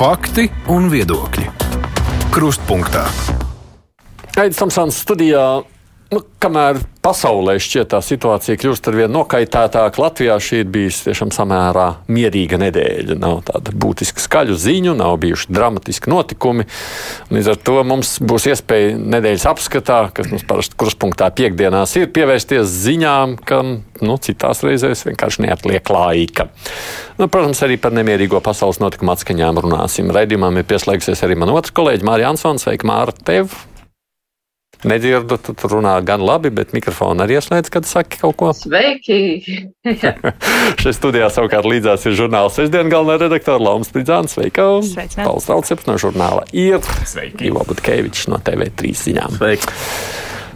Fakti un viedokļi. Krustpunktā. Tamsānas studijā. Nu, kamēr pasaulē šķiet tā situācija kļūst ar vien nokaitētāka, Latvijā šī ir bijusi tiešām samērā mierīga nedēļa. Nav tāda būtiska skaļu ziņu, nav bijuši dramatiski notikumi. Līdz ar to mums būs iespēja nedēļas apskatā, kas mums parasti kruspunktā piekdienās ir, pievērsties ziņām, kam nu, citās reizēs vienkārši neatliek laika. Nu, protams, arī par nemierīgo pasaules notikumu atskaņām runāsim. Raidījumam ir pieslēgusies arī man otrs kolēģis Mārija Ansons. Sveika, Māra, tev! Nedzirdu, tu tur runā gan labi, bet mikrofonu arī ieslēdz, kad saki kaut ko. Sveiki! Šeit studijā savukārt līdzās ir žurnāla sestdien galvenā redaktora Lauma Spridzāna. Sveika! Sveicināti. Pauls Trauceps no žurnāla ir. Sveiki. Ivo Butkevičs no TV3 ziņām. Sveiki.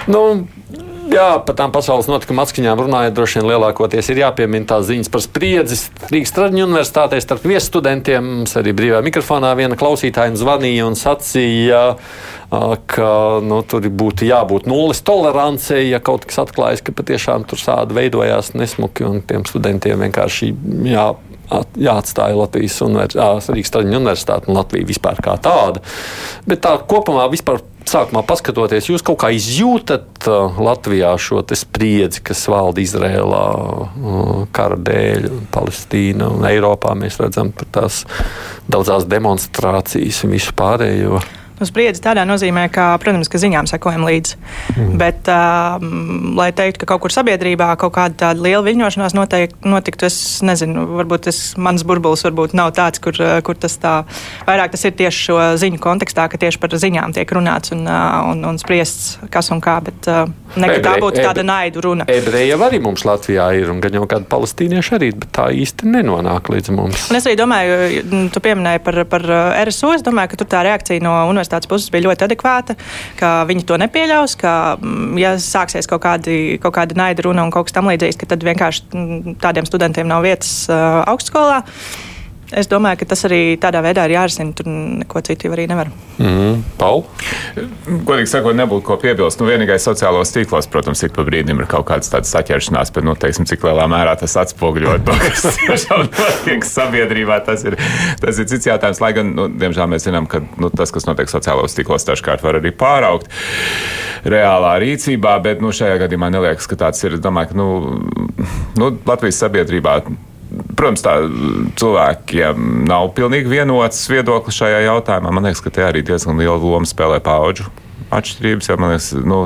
Nu, jā, par tām pasaules notikuma atskaņām runājot, droši vien lielākoties ir jāpiemina tās ziņas par spriedzi Rīgas Traģiņu universitātē starp viesstudentiem. Mums arī brīvā mikrofonā viena klausītāja zvanīja un sacīja, ka nu, tur būtu jābūt nulles tolerancei, ja kaut kas atklājas, ka patiešām tur sādi veidojās nesmuki un tiem studentiem vienkārši jā. at- Jāatstāja Latvijas univers- Rīgas Traģiņu universitāte un Latvija vispār kā tāda. Bet tā kopumā vispār sākumā paskatoties, jūs kaut kā izjūtat uh, Latvijā šo spriedzi, kas valda Izrēlā uh, kara dēļ, Palestīna un Eiropā. Mēs redzam tās daudzās demonstrācijas un visu pārējo. Nu, spriedzi tādā nozīmē, ka, protams, ka ziņām sekojam līdzi. Mm. Bet, um, lai teiktu, ka kaut kur sabiedrībā kaut kāda tāda liela viļņošanās noteik, notiktu, es nezinu, varbūt tas mans burbulis varbūt nav tāds, kur, uh, kur tas tā vairāk tas ir tieši šo ziņu kontekstā, ka tieši par ziņām tiek runāts un, uh, un, un spriests, kas un kā. Bet uh, ne, ka tā būtu tāda ebre- naidu runa. Ebreji jau arī mums Latvijā ir, un gan jau kādi palestīnieši arī, bet tā īsti nenonāk līdz mums. Un es arī domāju, tu pieminēji par, par uh, RSO. Es domāju, ka tur tā reakcija no universitātes puses bija ļoti adekvāta, ka viņi to nepieļaus, ka, mm, ja sāksies kaut, kādi, kaut kāda naida runa un kaut kas tam līdzīgs, tad vienkārši mm, tādiem studentiem nav vietas uh, augstskolā. Es domāju, ka tas arī tādā veidā ir jārisina. Tur neko citu arī nevar. Mm, Paul? Godīgi sakot, nebūtu ko piebilst. Nu, vienīgais sociālos tīklos, protams, ik pa brīdim ir kaut kādas tādas saķeršanās, bet, nu, teiksim, cik lielā mērā tas atspoguļo to, kas tiešām notiek sabiedrībā. Tas ir, tas ir cits jautājums, lai gan, nu, diemžēl mēs zinām, ka nu, tas, kas notiek sociālos tīklos, dažkārt var arī pāraugt reālā rīcībā, bet, nu, šajā gadījumā neliekas, ka tāds ir. Domāju, ka, nu, nu, Latvijas sabiedrībā Protams, tā cilvēkiem nav pilnīgi vienots viedoklis šajā jautājumā. Man liekas, ka te arī diezgan liela loma spēlē paudžu atšķirības. Jo man liekas, nu,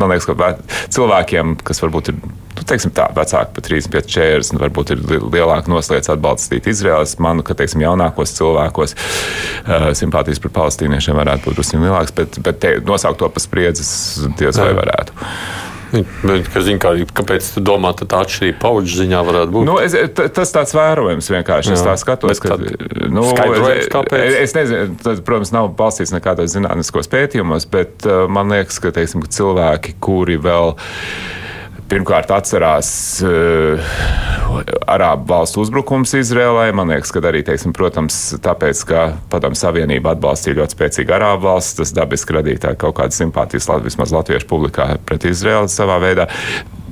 man liekas, ka vē- cilvēkiem, kas varbūt ir nu, teiksim, tā, vecāki par 35, 40, varbūt ir li- lielāka noslēdz atbalstīt Izraels. Man, ka teiksim, jaunākos cilvēkos uh, simpātijas par palestīniešiem varētu būt drusku lielākas, bet, bet te, nosaukt to par spriedzes diez vai varētu. Ka, zin, kā, kāpēc tu domā, ka tā atšķirība paudžu ziņā varētu būt? Nu, es, t- tas tāds vērojams vienkārši. Es Jā. tā skatos, ka. Nu, es, kāpēc? es nezinu, tas, protams, nav balstīts nekādos zinātniskos pētījumos, bet uh, man liekas, ka, teiksim, ka cilvēki, kuri vēl. Pirmkārt, atcerās uh, Arābu valstu uzbrukums Izrēlai. Man liekas, ka arī, teiksim, protams, tāpēc, ka Padomu Savienība atbalstīja ļoti spēcīgu Arābu valsts, tas dabiski radīja kaut kādas simpātijas vismaz latviešu publikā pret Izrēlu savā veidā.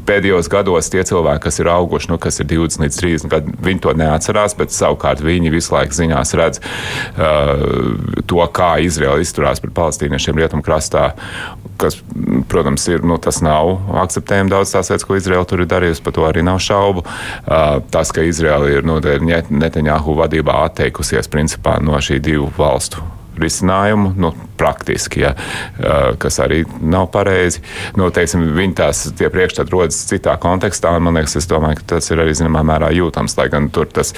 Pēdējos gados tie cilvēki, kas ir auguši, nu, kas ir 20 līdz 30 gadi, viņi to neatcerās, bet savukārt viņi visu laiku ziņās redz uh, to, kā Izraela izturās pret palestīniešiem rietumkrastā, kas, protams, ir, nu, tas nav akceptējami daudz tās lietas, ko Izraela tur ir darījusi, par to arī nav šaubu. Uh, tas, ka Izraela ir, nu, Netanjahu vadībā atteikusies principā no šī divu valstu risinājumu, nu, praktiski, ja, kas arī nav pareizi. Nu, teiksim, viņi tās tie priekšstati rodas citā kontekstā, un man liekas, es domāju, ka tas ir arī zināmā mērā jūtams, lai gan tur tas,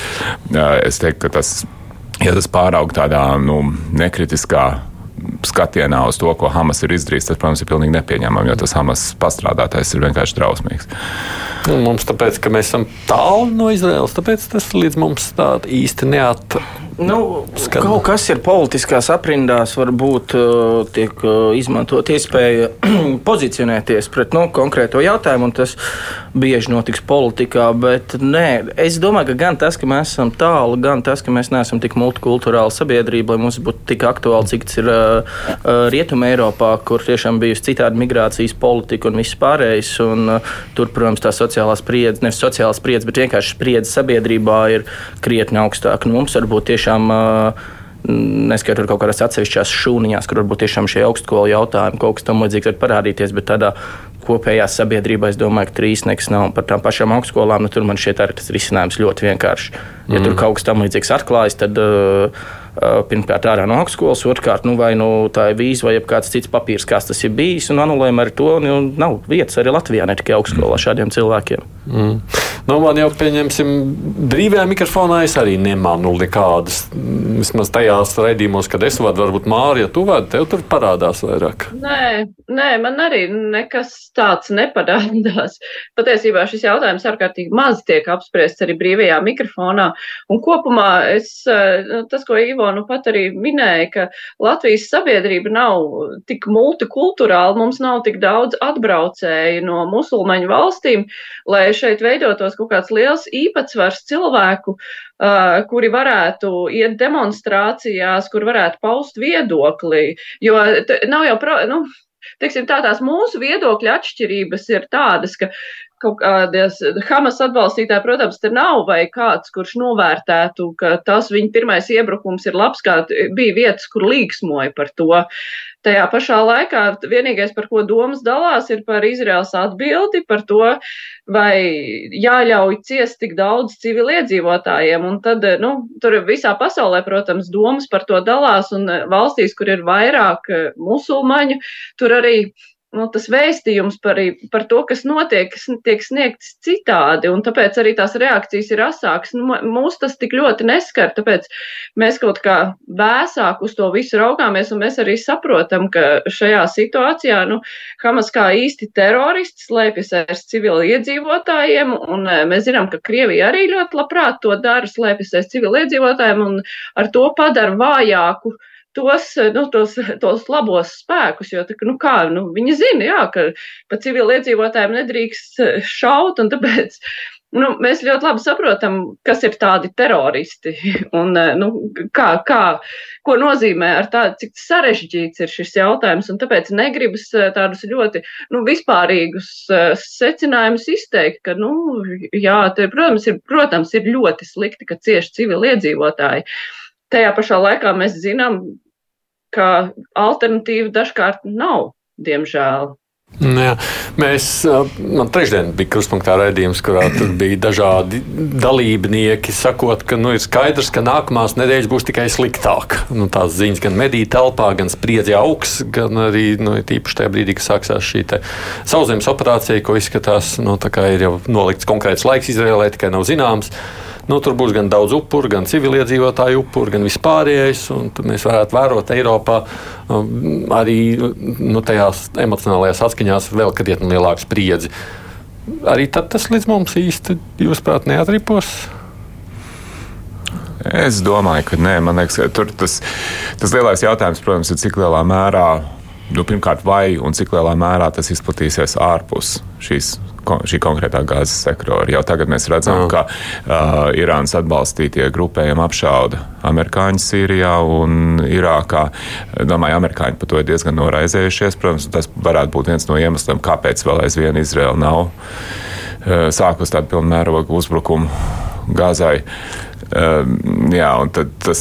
es teiktu, ka tas, ja tas pāraug tādā, nu, nekritiskā skatienā uz to, ko Hamas ir izdarījis, tas, protams, ir pilnīgi nepieņemami, jo tas Hamas pastrādātais ir vienkārši drausmīgs. Nu, mums tāpēc, ka mēs esam tālu no Izraels, tāpēc tas līdz mums tā īsti neat. Nu, Skan. kaut kas ir politiskās aprindās, varbūt uh, tiek uh, izmantot iespēja pozicionēties pret nu, konkrēto jautājumu, un tas bieži notiks politikā. Bet nē, es domāju, ka gan tas, ka mēs esam tālu, gan tas, ka mēs neesam tik multikulturāla sabiedrība, lai mums būtu tik aktuāli, cik tas ir uh, uh, Rietumē Eiropā, kur tiešām bijusi citāda migrācijas politika un viss pārējais. Un, uh, tur, protams, tā sociālā spriedze, nevis sociālā spriedze, bet vienkārši spriedze sabiedrībā ir krietni augstāka. Nu, mums varbūt tiešām neskaitot kaut kādās atsevišķās šūniņās, kur varbūt tiešām šie augstskolu jautājumi kaut kas tam līdzīgs var parādīties, bet tādā kopējā sabiedrībā es domāju, ka trīsnieks nav par tām pašām augstskolām. Nu, tur man šķiet, arī tas risinājums ļoti vienkāršs. Ja mm. tur kaut kas tam līdzīgs atklājas, tad uh, pirmkārt ārā no augstskolas, otrkārt, nu, vai nu, tā ir vīza vai kāds cits papīrs, kas tas ir bijis, un anulējumi ar to nu, nav vietas arī Latvijā, ne tikai augstskolā šādiem cilvēkiem. Mm. Nu, man jau pieņemsim, brīvajā mikrofonā es arī nemanu nekādas. Vismaz tajās raidījumos, kad es vadu, varbūt Mārija, tu vadi, tev tur parādās vairāk. Nē, nē, man arī nekas tāds neparādās. Patiesībā šis jautājums ārkārtīgi maz tiek apspriests arī brīvajā mikrofonā. Un kopumā es, nu, tas, ko Ivo nu pat arī minēja, ka Latvijas sabiedrība nav tik multikulturāla, mums nav tik daudz atbraucēju no musulmaņu valstīm, lai šeit veidotos kaut kāds liels īpatsvars cilvēku, uh, kuri varētu iet demonstrācijās, kur varētu paust viedokli. Jo nav jau, nu, teiksim, tā tās mūsu viedokļa atšķirības ir tādas, ka kaut kādas Hamas atbalstītāji, protams, te nav vai kāds, kurš novērtētu, ka tas viņa pirmais iebrukums ir labs, kā bija vietas, kur līksmoja par to. Tajā pašā laikā vienīgais, par ko domas dalās, ir par Izraels atbildi, par to, vai jāļauj ciest tik daudz civiliedzīvotājiem. Un tad, nu, tur visā pasaulē, protams, domas par to dalās, un valstīs, kur ir vairāk musulmaņu, tur arī nu, tas vēstījums par, par to, kas notiek, tiek sniegts citādi, un tāpēc arī tās reakcijas ir asākas. Nu, mūs tas tik ļoti neskar, tāpēc mēs kaut kā vēsāk uz to visu raugāmies, un mēs arī saprotam, ka šajā situācijā, nu, Hamas kā īsti terorists slēpjas aiz civili iedzīvotājiem, un e, mēs zinām, ka Krievija arī ļoti labprāt to dara, slēpjas aiz civili iedzīvotājiem, un ar to padara vājāku tos, nu, tos, tos labos spēkus, jo tā, nu, kā, nu, viņi zina, jā, ka pa civiliedzīvotājiem nedrīkst šaut, un tāpēc nu, mēs ļoti labi saprotam, kas ir tādi teroristi un nu, kā, kā, ko nozīmē ar tādu, cik sarežģīts ir šis jautājums. Tāpēc negribas tādus ļoti nu, vispārīgus secinājumus izteikt, ka, nu, jā, te, protams, ir, protams, ir ļoti slikti, ka cieši civiliedzīvotāji. Tajā pašā laikā mēs zinām, ka alternatīva dažkārt nav, diemžēl. Jā, mēs, man trešdien bija krustpunktā raidījums, kurā bija dažādi dalībnieki, sakot, ka nu, ir skaidrs, ka nākamās nedēļas būs tikai sliktāk. Nu, tās ziņas gan mediju telpā, gan spriedzi augs, gan arī nu, tīpaši tajā brīdī, kad sāksies šī sauszemes operācija, ko izskatās, nu, ir jau nolikts konkrēts laiks Izrēlē, tikai nav zināms. Nu, tur būs gan daudz upuru, gan civiliedzīvotāju upuru, gan vispārējais. Mēs varētu vērot Eiropā um, arī nu, tajās emocionālajās atskaņās vēl krietni lielāku spriedzi. Arī tad tas līdz mums īsti, jūsuprāt, neatripos. Es domāju, ka nē, man liekas, ka tur tas, tas lielais jautājums, protams, ir cik lielā mērā, nu, pirmkārt, vai un cik lielā mērā tas izplatīsies ārpus šīs šī konkrētā gāzes sektora. Jau tagad mēs redzam, ka uh, Irānas atbalstītie grupējumi apšauda amerikāņus Sīrijā un Irākā. Domāju, amerikāņi par to ir diezgan noraizējušies. Protams, tas varētu būt viens no iemesliem, kāpēc vēl aizvien Izraela nav uh, sākus tādu pilnmērogu uzbrukumu Gāzai. Uh, jā, un tas,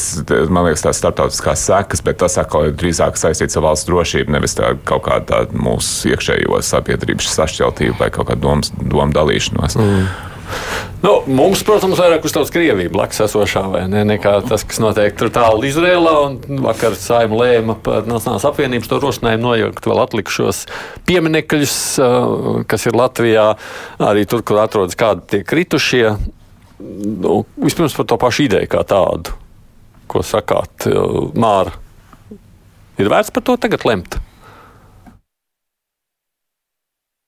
man liekas, tās starptautiskās sekas, bet tas atkal ir drīzāk saistīts ar valsts drošību, nevis tā kaut kāda mūsu iekšējo sabiedrības sašķeltību vai kaut kādu domas, domu dalīšanos. Mm. Nu, mums, protams, vairāk uzstāv Krievija blakus esošā, vai ne? Nekā tas, kas notiek tur tālu Izrēlā. Vakar saima lēma par Nacionālās apvienības to rosinājumu nojaukt vēl atlikušos pieminekļus, kas ir Latvijā, arī tur, kur atrodas kādi tie kritušie nu, vispirms par to pašu ideju kā tādu, ko sakāt, Māra. Ir vērts par to tagad lemt?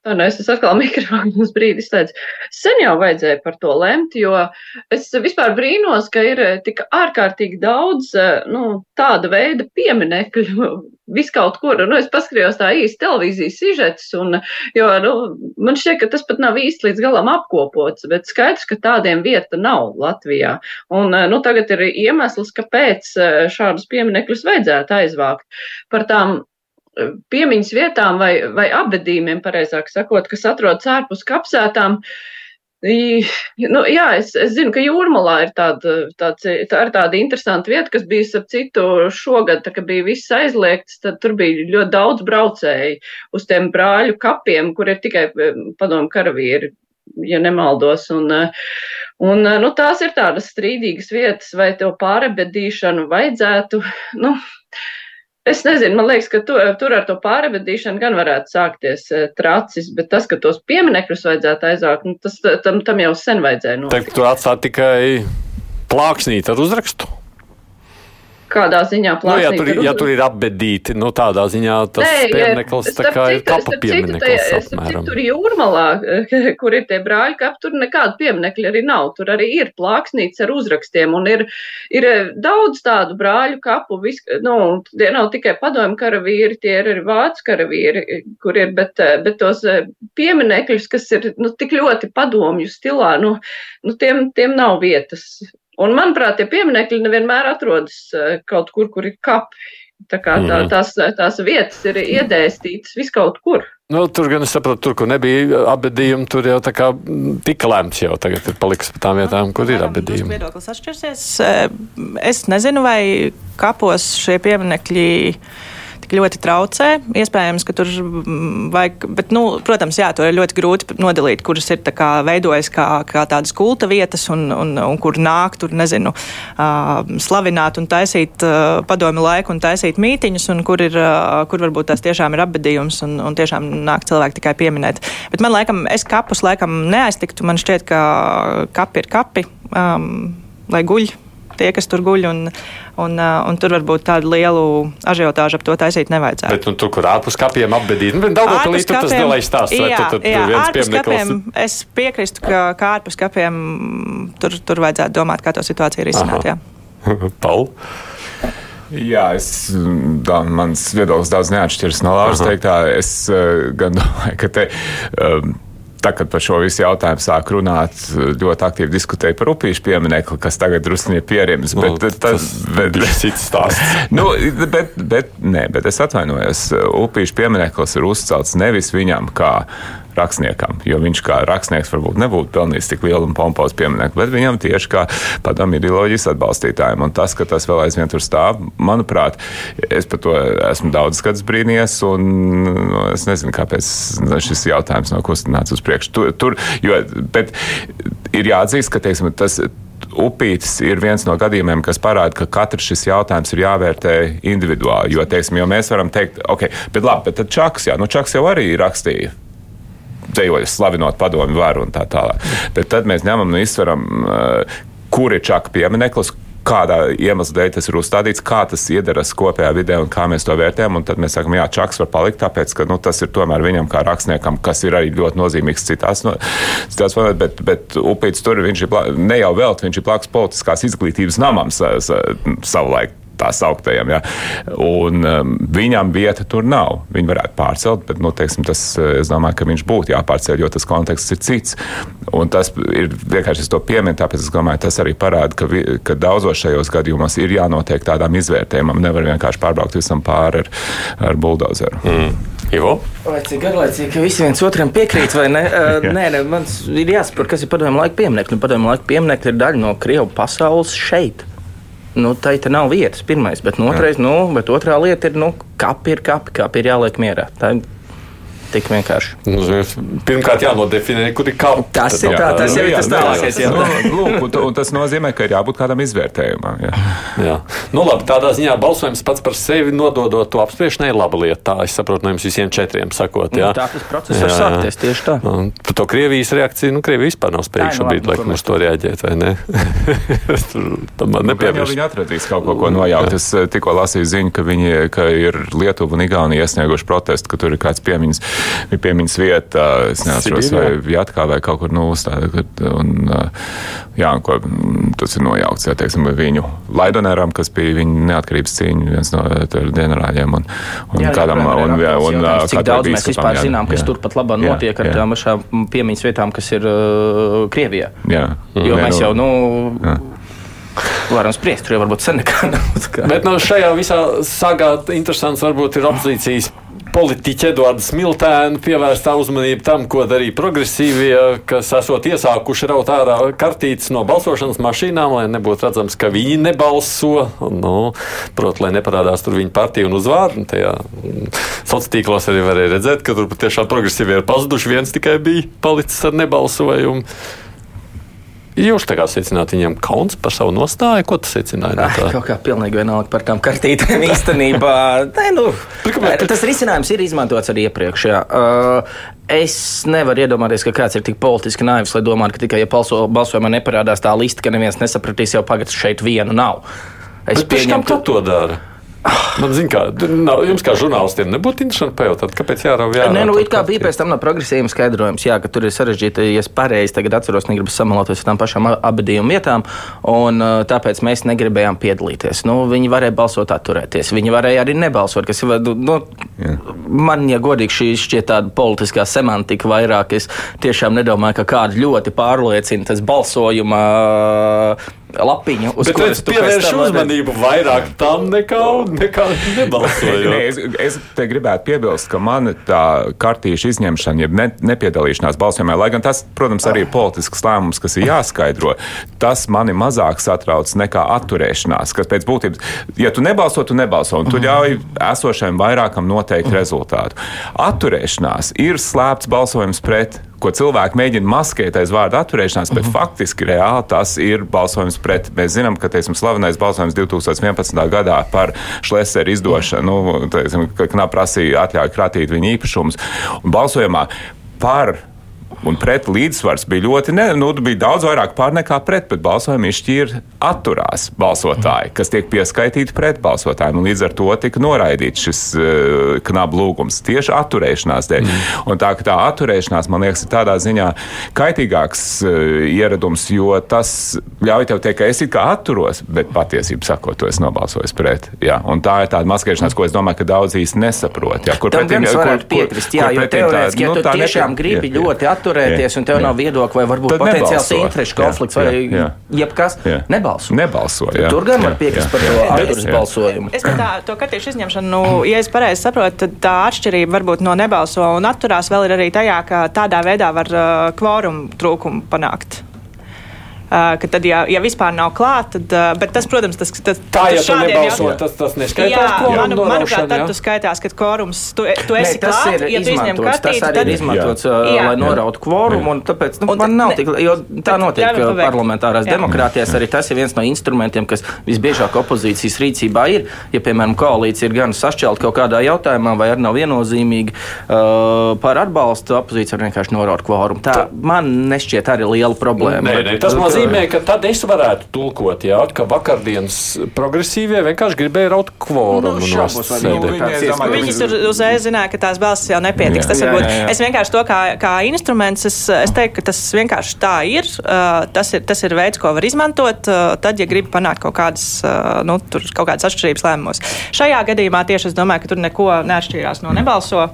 Tā nu es atkal mikrofonu brīdi izslēdzu. Sen jau vajadzēja par to lemt, jo es vispār brīnos, ka ir tik ārkārtīgi daudz nu, tāda veida pieminekļu viskaut kur. Nu, es paskatījos tā īsti televīzijas sižetus, un, jo nu, man šķiet, ka tas pat nav īsti līdz galam apkopots, bet skaidrs, ka tādiem vieta nav Latvijā. Un nu, tagad ir iemesls, kāpēc šādus pieminekļus vajadzētu aizvākt. Par tām piemiņas vietām vai, vai apbedījumiem, pareizāk sakot, kas atrodas ārpus kapsētām. Nu, jā, es, es zinu, ka Jūrmalā ir tāda, tāds, tā ir tāda interesanta vieta, kas bija, ap citu, šogad, tā, kad bija viss aizliegts, tad tur bija ļoti daudz braucēji uz tiem brāļu kapiem, kur ir tikai padomu karavīri, ja nemaldos. Un, un nu, tās ir tādas strīdīgas vietas, vai to pārebedīšanu vajadzētu. Nu, Es nezinu, man liekas, ka tu, tur ar to pārvedīšanu gan varētu sākties eh, tracis, bet tas, ka tos pieminekļus vajadzētu aizvākt, nu, tas, tam, tam jau sen vajadzēja notikt. Tu atstāt tikai plāksnīt ar uzrakstu? Kādā ziņā plāksnīt. Nu, ja, tur, ja tur ir apbedīti, nu tādā ziņā tas Nē, piemineklis tā kā ir kapa piemineklis. Tur jūrmalā, kur ir tie brāļi kapi, tur nekāda pieminekļa arī nav. Tur arī ir plāksnīts ar uzrakstiem un ir, ir eh, daudz tādu brāļu kapu. Vis, nu, tie nav tikai padomju karavīri, tie ir arī vācu karavīri, kur ir, bet, eh, bet tos eh, pieminekļus, kas ir nu, tik ļoti padomju stilā, nu, nu tiem, tiem nav vietas Un, manuprāt, tie pieminekļi nevienmēr atrodas eh, kaut kur, kur ir kapi. Tā kā tā, mhm. tās, tās vietas ir iedēstītas viskaut kur. Nu, tur gan es saprotu, tur, kur nebija apbedījumi, tur jau tā kā tika lemts, jau tagad ir paliks pa tām vietām, kur ir apbedījumi. Viedoklis atšķirsies. Eh, es nezinu, vai kapos šie pieminekļi tik ļoti traucē. Iespējams, ka tur vajag, bet, nu, protams, jā, to ir ļoti grūti nodalīt, kuras ir kā, veidojas kā, kā tādas kulta vietas un, un, un kur nāk, tur nezinu, slavināt un taisīt padomi laiku un taisīt mītiņus, un kur, ir, kur varbūt tās tiešām ir apbedījums un, un tiešām nāk cilvēki tikai pieminēt. Bet man laikam, es kapus laikam neaiztiktu, man šķiet, ka kapi ir kapi, um, lai guļ tie, kas tur guļ. Un, un, un tur varbūt tādu lielu ažiotāžu ap to taisīt nevajadzētu. Bet nu, tur, kur ārpus kapiem apbedīt, nu, daudz tur līdz tas lielais stāsts. Jā, tur, tur, jā ārpus kapiem es piekrīstu, ka, ka ārpus kapiem tur, tur vajadzētu domāt, kā to situāciju risināt. Paul? Jā, es, tā, mans viedoklis daudz neatšķiras no Lāras teiktā. Es uh, gan domāju, ka te. Um, tā, kad par šo visu jautājumu sāk runāt, ļoti aktīvi diskutēja par upīšu pieminekli, kas tagad drusku ir pierims. Nu, bet, tas bet, ir cits stāsts. nu, bet, bet, nē, bet es atvainojos. Upīšu piemineklis ir uzcelts nevis viņam kā rakstniekam, jo viņš kā rakstnieks varbūt nebūtu pelnījis tik lielu un pompozu pieminiektu, bet viņam tieši kā padomu ideoloģijas atbalstītājiem. Un tas, ka tas vēl aizvien tur stāv, manuprāt, es par to esmu daudz gadus brīnījies, un nu, es nezinu, kāpēc šis jautājums nav kustināts uz priekšu. Tur, tur, jo, bet ir jāatzīst, ka teiksim, tas upītis ir viens no gadījumiem, kas parāda, ka katrs šis jautājums ir jāvērtē individuāli. Jo, teiksim, jo mēs varam teikt, ok, bet labi, bet tad Čaks, jā, nu Čaks jau arī rakstīja dejojas slavinot padomu varu un tā tālāk. Bet tad mēs ņemam un izsveram, uh, kur ir čaka piemineklis, kādā iemesla dēļ tas ir uzstādīts, kā tas iedaras kopējā vidē un kā mēs to vērtējam. Tad mēs sakām, jā, Čaks var palikt, tāpēc, ka nu, tas ir tomēr viņam kā rakstniekam, kas ir arī ļoti nozīmīgs citās, no, citās monētās, bet, bet Upīts tur viņš ir ne jau vēl, viņš ir plāks politiskās izglītības namam sa, sa, savulaik tā sauktajam. Ja? Un, um, viņam vieta tur nav. Viņi varētu pārcelt, bet nu, teiksim, tas, eh, es domāju, ka viņš būtu jāpārceļ, jo tas konteksts ir cits. Un tas ir vienkārši to pieminu, tāpēc es domāju, tas arī parāda, ka, vi, ka daudzos šajos gadījumos ir jānotiek tādām izvērtējumam. Nevar vienkārši pārbraukt visam pāri ar, ar buldozeru. Mm. Ivo? Vai cik garlaicīgi, ka visi viens otram piekrīt, vai ne? uh, nē, nē, man ir jāsaprot, kas ir padomju laika pieminekļi. Padomju laika pieminekļi ir daļa no Krievu pasaules šeit nu, tai te nav vietas, pirmais, bet, nu, otrais, nu, bet otrā lieta ir, nu, kapi ir kapi, kapi ir jāliek mierā. Tā, tik vienkārši. Nu, pirmkārt, jānodefinē, kur ir kaut kas tāds. Tas ir tā, tas jau ir tas tālākais. Jā, nu, lūk, un, un tas nozīmē, ka ir jābūt kādam izvērtējumam. Jā. Jā. Nu, labi, tādā ziņā balsojums pats par sevi nododot to apspriešanai ir laba lieta. Tā es saprotu no jums visiem četriem sakot. Jā. Nu, tā tas process var sākties tieši tā. Un, par to Krievijas reakciju, nu, Krievija vispār nav spējīga šobrīd, laikam, uz to reaģēt, vai ne? Tam man nepieprasa. Viņi atradīs kaut ko, ko nojaukt. Es eh, tikko lasīju ziņu, ka viņi, ka ir Lietuva un Igaunija iesnieguši protestu, ka tur ir kāds piemiņas bija piemiņas vieta, es neatceros, vai Jātkā vai kaut kur nu uzstāda. Un, jā, ko, tas ir nojaukts, jā, teiksim, viņu Laidonēram, kas bija viņa neatkarības cīņa, viens no ģenerāļiem. Un, un jā, kādam, jā, un, jā, un, un, cik daudz mēs vispār jā, zinām, kas jā, turpat labā notiek ar tām pašām piemiņas vietām, kas ir uh, Krievijā. Jā. Jo jā, mēs jau, nu. Jā varam spriest, tur jau varbūt sen nekā nav. Bet no nu, šajā visā sagā interesants varbūt ir opozīcijas politiķa Eduarda Smiltēna pievērstā uzmanība tam, ko darīja progresīvie, kas esot iesākuši raut ārā kartītes no balsošanas mašīnām, lai nebūtu redzams, ka viņi nebalso. Nu, Protams, lai neparādās tur viņa partija un uzvārdu. Tajā sociālos tīklos arī varēja redzēt, ka tur patiešām progresīvie ir pazuduši. Viens tikai bija palicis ar nebalsojumu. Jūs tā kā secināt, viņam kauns par savu nostāju, ko tas secināja? No tā? Kaut kā pilnīgi vienalga par tām kartītēm īstenībā. Nē, nu, tas risinājums ir izmantots arī iepriekš. Jā. Uh, Es nevaru iedomāties, ka kāds ir tik politiski naivs, lai domātu, ka tikai ja balso, balsojumā neparādās tā lista, ka neviens nesapratīs, jau pagaidzi šeit vienu nav. Es pieņemu, ka to dara. Man zina, kā nav, jums kā žurnālistiem nebūtu interesanti pajautāt, kāpēc jārauj jārauj. Nē, nu, it kā bija pēc tam no progresīviem skaidrojums, jā, ka tur ir sarežģīti, ja es pareizi tagad atceros, negribu samaloties ar tām pašām abadījuma vietām, un tāpēc mēs negribējām piedalīties. Nu, viņi varēja balsot atturēties, viņi varēja arī nebalsot, kas ir, nu, jā. man, ja godīgi šī šķiet tāda politiskā semantika vairāk, es tiešām nedomāju, ka kādu ļoti pārliecina tas balsojuma lapiņu, uz Bet kuras pievērš uzmanību vairāk tam nekā, nekā nebalsojot. Nē, es, es te gribētu piebilst, ka man tā kartīša izņemšana, jeb ne, nepiedalīšanās balsojumā, lai gan tas, protams, arī ir politisks lēmums, kas ir jāskaidro, tas mani mazāk satrauc nekā atturēšanās, kas pēc būtības, ja tu nebalso, tu nebalso, un tu mhm. ļauj esošajam vairākam noteikt rezultātu. Atturēšanās ir slēpts balsojums pret ko cilvēki mēģina maskēt aiz vārda atturēšanās, bet uh mhm. -huh. faktiski reāli tas ir balsojums pret. Mēs zinām, ka teiksim, slavenais balsojums 2011. gadā par Šlēsera izdošanu, nu, teiksim, ka knap prasīja atļauju krātīt viņa īpašumus. Un balsojumā par Un pret līdzsvars bija ļoti, ne, nu, bija daudz vairāk pār nekā pret, bet balsojumu izšķīra atturās balsotāji, kas tiek pieskaitīti pret balsotājiem. Līdz ar to tika noraidīts šis uh, eh, knabu lūgums tieši atturēšanās dēļ. Mm. Un tā, tā atturēšanās, man liekas, ir tādā ziņā kaitīgāks uh, ieradums, jo tas ļauj tev teikt, ka es it kā atturos, bet patiesībā sakot, to es nobalsoju pret. Jā. Un tā ir tāda maskēšanās, ko es domāju, ka daudz īsti nesaprot. Jā, kur Tam pretim, kur, piekrist, jā, kur, jo teorētiski, ja nu, tu tiešām nepie... gribi jā, ļoti atturēties, atturēties, un tev jā. nav viedokļa, vai varbūt potenciāls interešu konflikts, vai jā, jā. jebkas, jā. nebalso. Nebalso jā. Tur gan var piekrist par to atturas balsojumu. Es tā, to kartīšu izņemšanu, nu, ja es pareizi saprotu, tad tā atšķirība varbūt no nebalso un atturās vēl ir arī tajā, ka tādā veidā var uh, kvorumu trūkumu panākt ka tad, ja, ja vispār nav klāta, tad, bet tas, protams, tas, tas, tā, ja tu nebalso, tas, tas neskaitās. Jā, manu, manuprāt, tad tu skaitās, ka kvorums, tu, tu esi ne, klāt, ja tu izņem kartīti, tas arī tad... ir izmantots, jā. Jā. lai norautu kvorumu, un tāpēc, nu, un, man nav tik, jo tā notiek parlamentārās jā. demokrātijās, arī tas ir viens no instrumentiem, kas visbiežāk opozīcijas rīcībā ir, ja, piemēram, koalīcija ir gan sašķelt kaut kādā jautājumā, vai arī nav viennozīmīgi uh, par atbalstu, opozīcija var vienkārši noraut kvorumu. Tā man nešķiet arī liela problēma. Nē, nē, tas nozīmē, ka tad es varētu tulkot, jā, ka vakardienas progresīvie vienkārši gribēja raut kvorumu nu, no sēdēm. Viņi tur uzreiz zināja, ka tās balsis jau nepietiks. Tas varbūt es vienkārši to kā, kā instruments, es, es teiktu, ka tas vienkārši tā ir. Uh, tas ir. Tas ir veids, ko var izmantot, uh, tad, ja grib panākt kaut kādas, uh, nu, kaut kādas atšķirības lēmumos. Šajā gadījumā tieši es domāju, ka tur neko neatšķīrās no nebalso.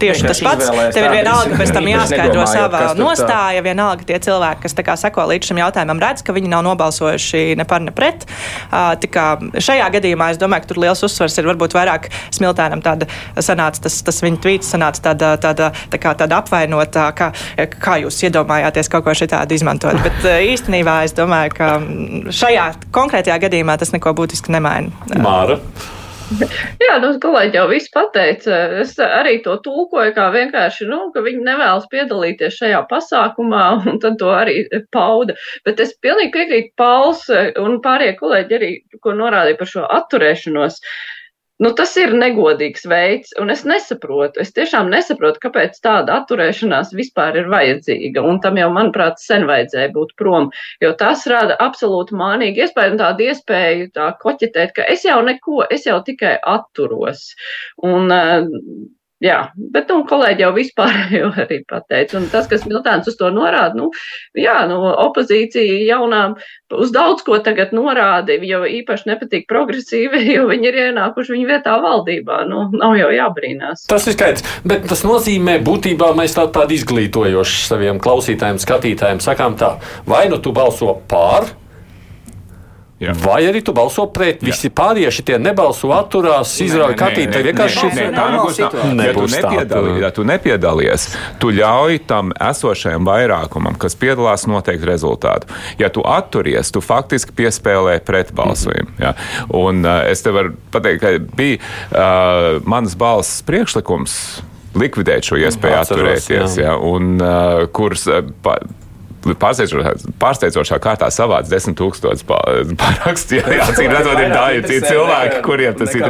Tieši tas pats. Tev ir vienalga pēc tam jāskaidro sava nostāja, vienalga tie cilvēki, kas seko līdz šim jautājumam, redz, ka viņi nav nobalsojuši ne par, ne pret. Šajā gadījumā es domāju, ka tur liels uzsvars ir varbūt vairāk smiltēnam tāda sanāca, tas, tas viņa tvīts sanāca tāda, tāda, tā kā tāda apvainotā, kā, kā jūs iedomājāties kaut ko šitādu izmantot. Bet īstenībā es domāju, ka šajā konkrētajā gadījumā tas neko būtiski nemaina. Māra. Jā, nu, kolēģi jau viss pateica. Es arī to tulkoju kā vienkārši, nu, ka viņi nevēlas piedalīties šajā pasākumā, un tad to arī pauda. Bet es pilnīgi piekrītu Pauls un pārējie kolēģi arī, ko norādīja par šo atturēšanos. Uh, Nu, tas ir negodīgs veids, un es nesaprotu. Es tiešām nesaprotu, kāpēc tāda atturēšanās vispār ir vajadzīga. Un tam jau, manuprāt, sen vajadzēja būt prom, jo tas rada absolūti mānīgu iespēju un tādu iespēju tā koķetēt, ka es jau neko, es jau tikai atturos. Un, Jā, bet nu, kolēģi jau vispār jau arī pateica. Un tas, kas Miltāns uz to norāda, nu, jā, nu, opozīcija jaunām uz daudz ko tagad norāda, jo īpaši nepatīk progresīvi, jo viņi ir ienākuši viņu vietā valdībā. Nu, nav jau jābrīnās. Tas ir skaidrs, bet tas nozīmē būtībā mēs tā, tādu izglītojošu saviem klausītājiem, skatītājiem sakām tā, vai nu tu balso pār Jā. Vai arī tu balso pret? Visi pārējie šitie nebalso, atturās, izrauj kartīti. Tā vienkārši nē, nē, tā nebūs. tā. Ja tu, nepiedali, ja tu nepiedalies, tu ļauj tam esošajam vairākumam, kas piedalās, noteikt rezultātu. Ja tu atturies, tu faktiski piespēlē pretbalsojumu. Ja? Un uh, es te varu pateikt, ka bija uh, manas balss priekšlikums likvidēt šo iespēju Atceros, atturēties, jā. ja? un uh, kurus uh, pa- pārsteidzošā, pārsteidzošā kārtā savāc desmit tūkstošus pārakstu. Jā, cik redzot, ir citi cilvēki, kuriem tas ir.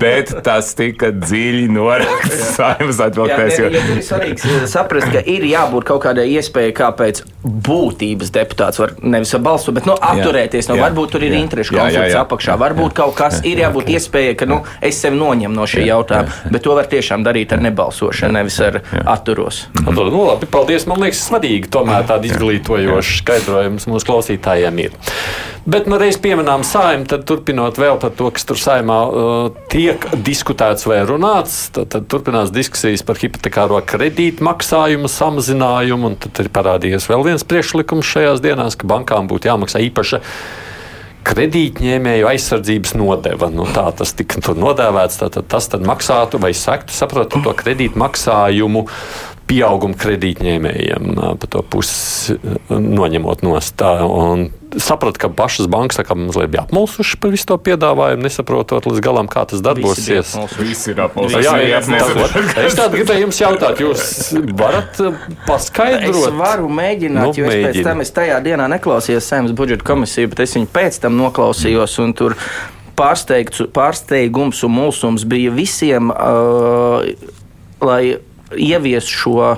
Bet tas tika dziļi noraksts. Saimnes Jā, atvilktēs. tur ir svarīgi eh, saprast, ka ir jābūt kaut kādai iespējai, kāpēc būtības deputāts var nevis balsot, bet nu, atturēties. Nu, varbūt tur ir interešu konflikts apakšā. Varbūt kaut kas ir jābūt iespējai, ka nu, es sev noņemu no šī jautājuma. Bet to var tiešām darīt ar nebalsošanu, nevis ar atturos. Nu, tad, nu, labi, paldies. Man liekas, svarīgi tomēr tāda izglītojoša skaidrojums mūsu klausītājiem ir. Bet, nu, reiz pieminām saimnu, tad turpinot vēl par to, kas tur saimā uh, tiek diskutēts vai runāts, tad, tad turpinās diskusijas par hipotekāro kredītu maksājumu samazinājumu, tad ir parādījies vēl viens priekšlikums šajās dienās, ka bankām būtu jāmaksā īpaša kredītņēmēju aizsardzības nodeva. Nu, tā tas tika nodēvēts. Tātad tas tad maksātu vai sektu, saprotu, to kredītu pieaugumu kredītņēmējiem pa to pusi noņemot nost. Tā, un Sapratu, ka pašas bankas kā mazliet bija apmulsušas par visu to piedāvājumu, nesaprotot līdz galam, kā tas darbosies. Visi ir apmulsuši. Jā, jā, jā. Es tādu gribēju jums jautāt, jūs varat ā, Es paskaidrot? varu mēģināt, Nu, jo es pēc tam es tajā dienā neklausījos saimnes budžeta komisiju, bet es viņu pēc tam noklausījos. un tur Pārsteigums un mulsums bija visiem, uh, lai ieviestu šo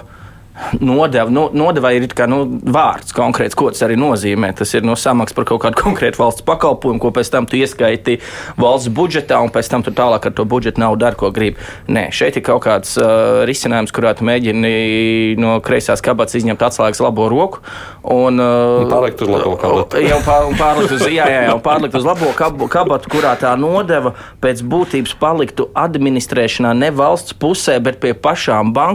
nodevu. Nu, nodevai ir kā, nu, vārds konkrēts, ko tas arī nozīmē. Tas ir no samaksas par kaut kādu konkrētu valsts pakalpojumu, ko pēc tam tu ieskaiti valsts budžetā, un pēc tam tu tālāk ar to budžetu naudu dari, ko gribi. Nē, šeit ir kaut kāds uh, risinājums, kurā tu mēģini no kreisās kabatas izņemt atslēgas labo roku. Un, uh, Un pārlikt uz labo kabatu. Jā, pār, pārlikt uz, jā, jā, jā, pārlikt uz labo kabu, kabatu, kurā tā nodeva pēc būtības paliktu administrēšanā ne valsts pusē, bet pie pašām bankām.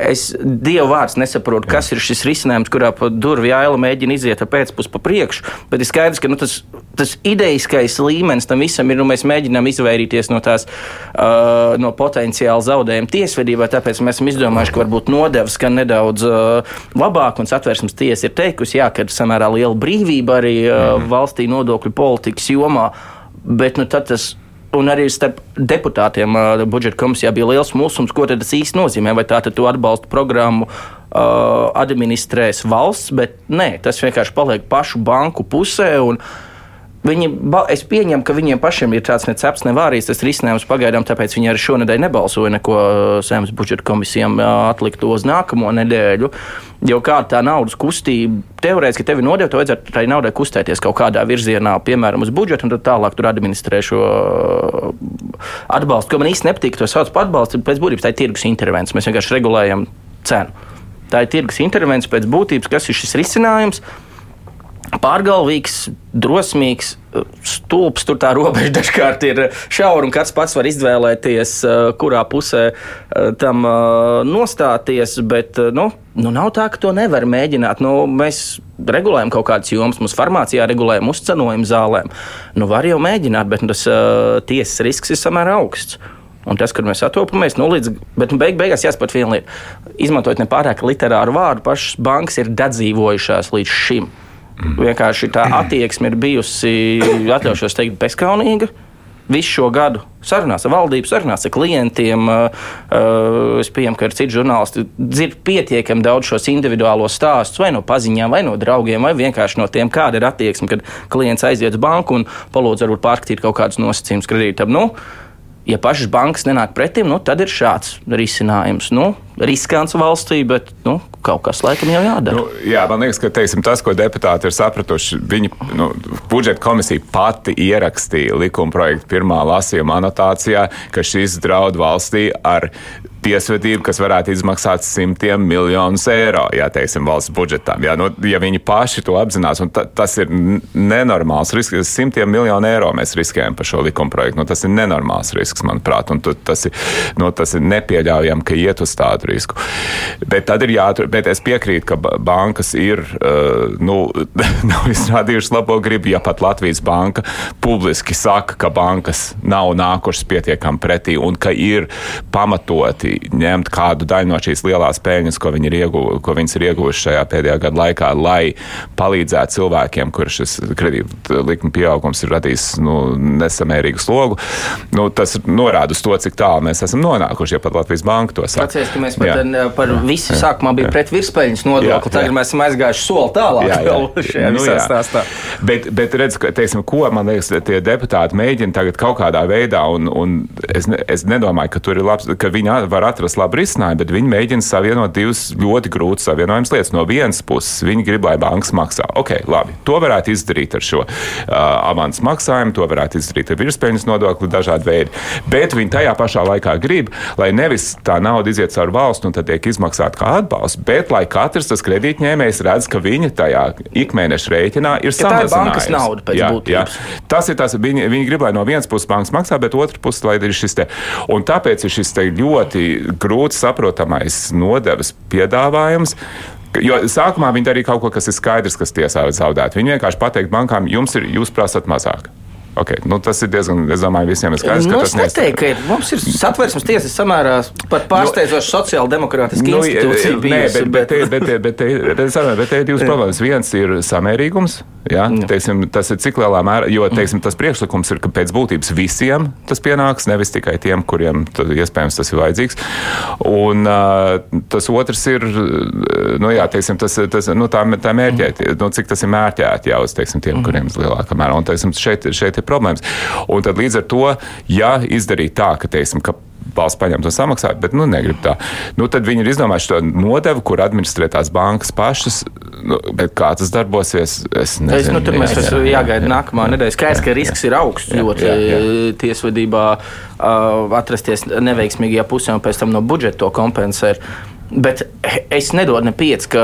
Es, dievu vārds nesaprotu, kas ir šis risinājums, kurā pa durvju aila mēģina iziet ar pēcpusi pa priekšu. Bet ir skaidrs, ka nu, tas, tas idejiskais līmenis tam visam ir, nu, mēs mēģinām izvairīties no tās uh, no potenciāla zaudējuma tiesvedībā. Tāpēc mēs esam izdomājuši, ka varbūt nodevs gan nedaudz uh, labāk, un satversmes tiesa ir teikusi, jā, ka ir samērā liela brīvība arī uh, valstī nodokļu politikas jomā. Bet nu, tas Un arī starp deputātiem uh, budžeta komisijā bija liels mulsums, ko tas īsti nozīmē. Vai tā tad to atbalsta programmu uh, administrēs valsts, bet nē, tas vienkārši paliek pašu banku pusē. Un, Viņi, es pieņemu, ka viņiem pašiem ir tāds necepts, nevārīgs tas risinājums pagaidām, tāpēc viņi arī šonadēļ nebalsoja neko saimnes budžeta komisijām ā, atlikt uz nākamo nedēļu. Jo kāda tā naudas kustība, teorētiski tevi nodeva, tev vajadzētu tai naudai kustēties kaut kādā virzienā, piemēram, uz budžetu, un tad tālāk tur administrē šo ā, atbalstu. Ko man īsti nepatīk, to sauc par atbalstu, pēc būtības tā ir tirgus intervence. Mēs vienkārši regulējam cenu. Tā ir tirgus intervence pēc būtības, kas ir šis risinājums pārgalvīgs, drosmīgs, stulbs. Tur tā robeža dažkārt ir šaura, un katrs pats var izvēlēties, eh, kurā pusē eh, tam eh, nostāties. Bet nu, nu, nav tā, ka to nevar mēģināt. Nu, mēs regulējam kaut kādas jomas, mums farmācijā regulējam uzcenojumu zālēm. Nu, var jau mēģināt, bet nu, tas tiesas risks ir samērā augsts. Un tas, kad mēs atopamies, nu, līdz, bet nu, beig, beigās jāsaprot viena lieta. Izmantojot nepārāk literāru vārdu, pašas bankas ir dadzīvojušās līdz šim. Vienkārši tā attieksme ir bijusi, atļaušos teikt, bezskaunīga. Visu šo gadu sarunās ar valdību, sarunās ar klientiem. Uh, uh, es pieņemu, ka ir citi žurnālisti dzird pietiekami daudz šos individuālos stāstus, vai no paziņām, vai no draugiem, vai vienkārši no tiem, kāda ir attieksme, kad klients aiziet uz banku un palūdz varbūt pārskatīt kaut kādus nosacījumus kredītam. Nu, ja pašas bankas nenāk pretim, nu, tad ir šāds risinājums. Nu, riskants valstī, bet nu, kaut kas laikam jau jādara. Nu, jā, man liekas, ka teiksim, tas, ko deputāti ir sapratuši, viņi nu, budžeta komisija pati ierakstīja likuma projektu pirmā lasījuma anotācijā, ka šis draud valstī ar tiesvedību, kas varētu izmaksāt simtiem miljonus eiro, ja teiksim, valsts budžetām. Ja, nu, ja viņi paši to apzinās, un ta, tas ir nenormāls risks, simtiem miljonu eiro mēs riskējam par šo likumprojektu. Nu, tas ir nenormāls risks, manuprāt, un tu, tas, ir, nu, tas ir nepieļaujami, ka iet uz tādu risku. Bet tad ir jātur, bet es piekrītu, ka bankas ir, uh, nu, nav izrādījušas labo gribu, ja pat Latvijas banka publiski saka, ka bankas nav nākušas pietiekami pretī un ka ir pamatoti ņemt kādu daļu no šīs lielās peļņas, ko, viņi ir, ieguv, ko ir ieguvušas šajā pēdējā gada laikā, lai palīdzētu cilvēkiem, kur šis kredīta likuma pieaugums ir radījis nu, nesamērīgu slogu. Nu, tas norāda uz to, cik tālu mēs esam nonākuši, ja pat Latvijas banka to saka. Atceries, ka mēs pat jā. par visu sākumā bija pret virspēļņas nodokli, tagad mēs esam aizgājuši soli tālāk. Jā, jā. šajā nu, visā stāstā. Bet, bet redz, ka, teiksim, ko man liekas, tie deputāti mēģina tagad kaut kādā veidā, un, un es, ne, es nedomāju, ka tur ir labs, ka viņi var atrast labu risinājumu, bet viņi mēģina savienot divas ļoti grūtas savienojamas lietas. No vienas puses, viņi grib, lai bankas maksā. Ok, labi, to varētu izdarīt ar šo uh, avans maksājumu, to varētu izdarīt ar virspēļņas nodokli, dažādi veidi. Bet viņi tajā pašā laikā grib, lai nevis tā nauda iziet caur valstu un tad tiek izmaksāta kā atbalsts, bet lai katrs tas kredītņēmējs redz, ka viņa tajā ikmēneša rēķinā ir samazinājusies. Tā ir bankas nauda pēc jā, būtības. Jā. Tas ir tas, viņi, viņi grib, lai no vienas puses bankas maksā, bet otrs puses, lai ir šis te. Un tāpēc ir šis te ļoti grūti saprotamais nodevas piedāvājums. Jo sākumā viņi darīja kaut ko, kas ir skaidrs, kas tiesā zaudēt. Viņi vienkārši pateikt bankām, jums ir, jūs prasat mazāk. Okay. Nu, tas ir diezgan, es domāju, visiem ir skaidrs, nu, ka tas neteiktu, ka. Mums ir satversmes tiesas samērā pat pārsteidzoši nu, sociāldemokrātiski nu, institūcija bijusi. Nē, bet, bet, bet, bet, bet, bet, bet, bet te ir divas problēmas. Viens ir samērīgums, ja? teiksim, tas ir cik lielā mērā, jo teiksim, tas priekšlikums ir, ka pēc būtības visiem tas pienāks, nevis tikai tiem, kuriem tad, iespējams tas ir vajadzīgs. Un uh, tas otrs ir, nu jā, teiksim, tas, tas, nu, tā, tā mērķēt, nu, cik tas ir mērķēt jau uz, teiksim, tiem, kuriem ir lielākā mērā. Un, teiksim, šeit, šeit ir problēmas. Un tad līdz ar to, ja izdarīt tā, ka, teiksim, ka valsts paņemt un samaksāt, bet nu, negrib tā. Nu, tad viņi ir izdomājuši to nodevu, kur administrē tās bankas pašas. Nu, kā tas darbosies? Es nezinu. Es, nu, tur mēs esam jāgaida nākamā nedēļa. Skaidrs, ka risks ir augsts ļoti jā, jā. tiesvedībā uh, atrasties neveiksmīgajā pusē un pēc tam no budžeta to kompensēt. Bet es nedodu ne pieci, ka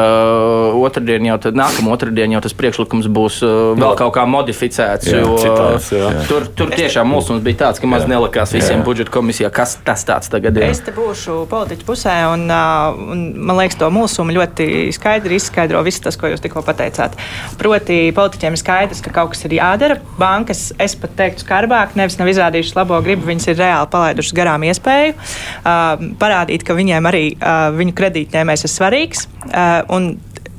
otrdien jau tad, nākamā otrdiena jau tas priekšlikums būs uh, vēl kaut kā modificēts. Jā, citās, jā. Tur, tur tiešām mūsu bija tāds, ka maz jā. nelikās visiem budžeta komisijā, kas tas tāds tagad ir. Es te būšu politiķu pusē, un, uh, un man liekas, to mūsumu ļoti skaidri izskaidro viss tas, ko jūs tikko pateicāt. Proti, politiķiem ir skaidrs, ka kaut kas ir jādara. Bankas, es pat teiktu, skarbāk, nevis nav izrādījušas labo gribu, viņas ir reāli palaidušas garām iespēju uh, parādīt, ka viņiem arī uh, viņu kredītņēmējs ir svarīgs. Uh,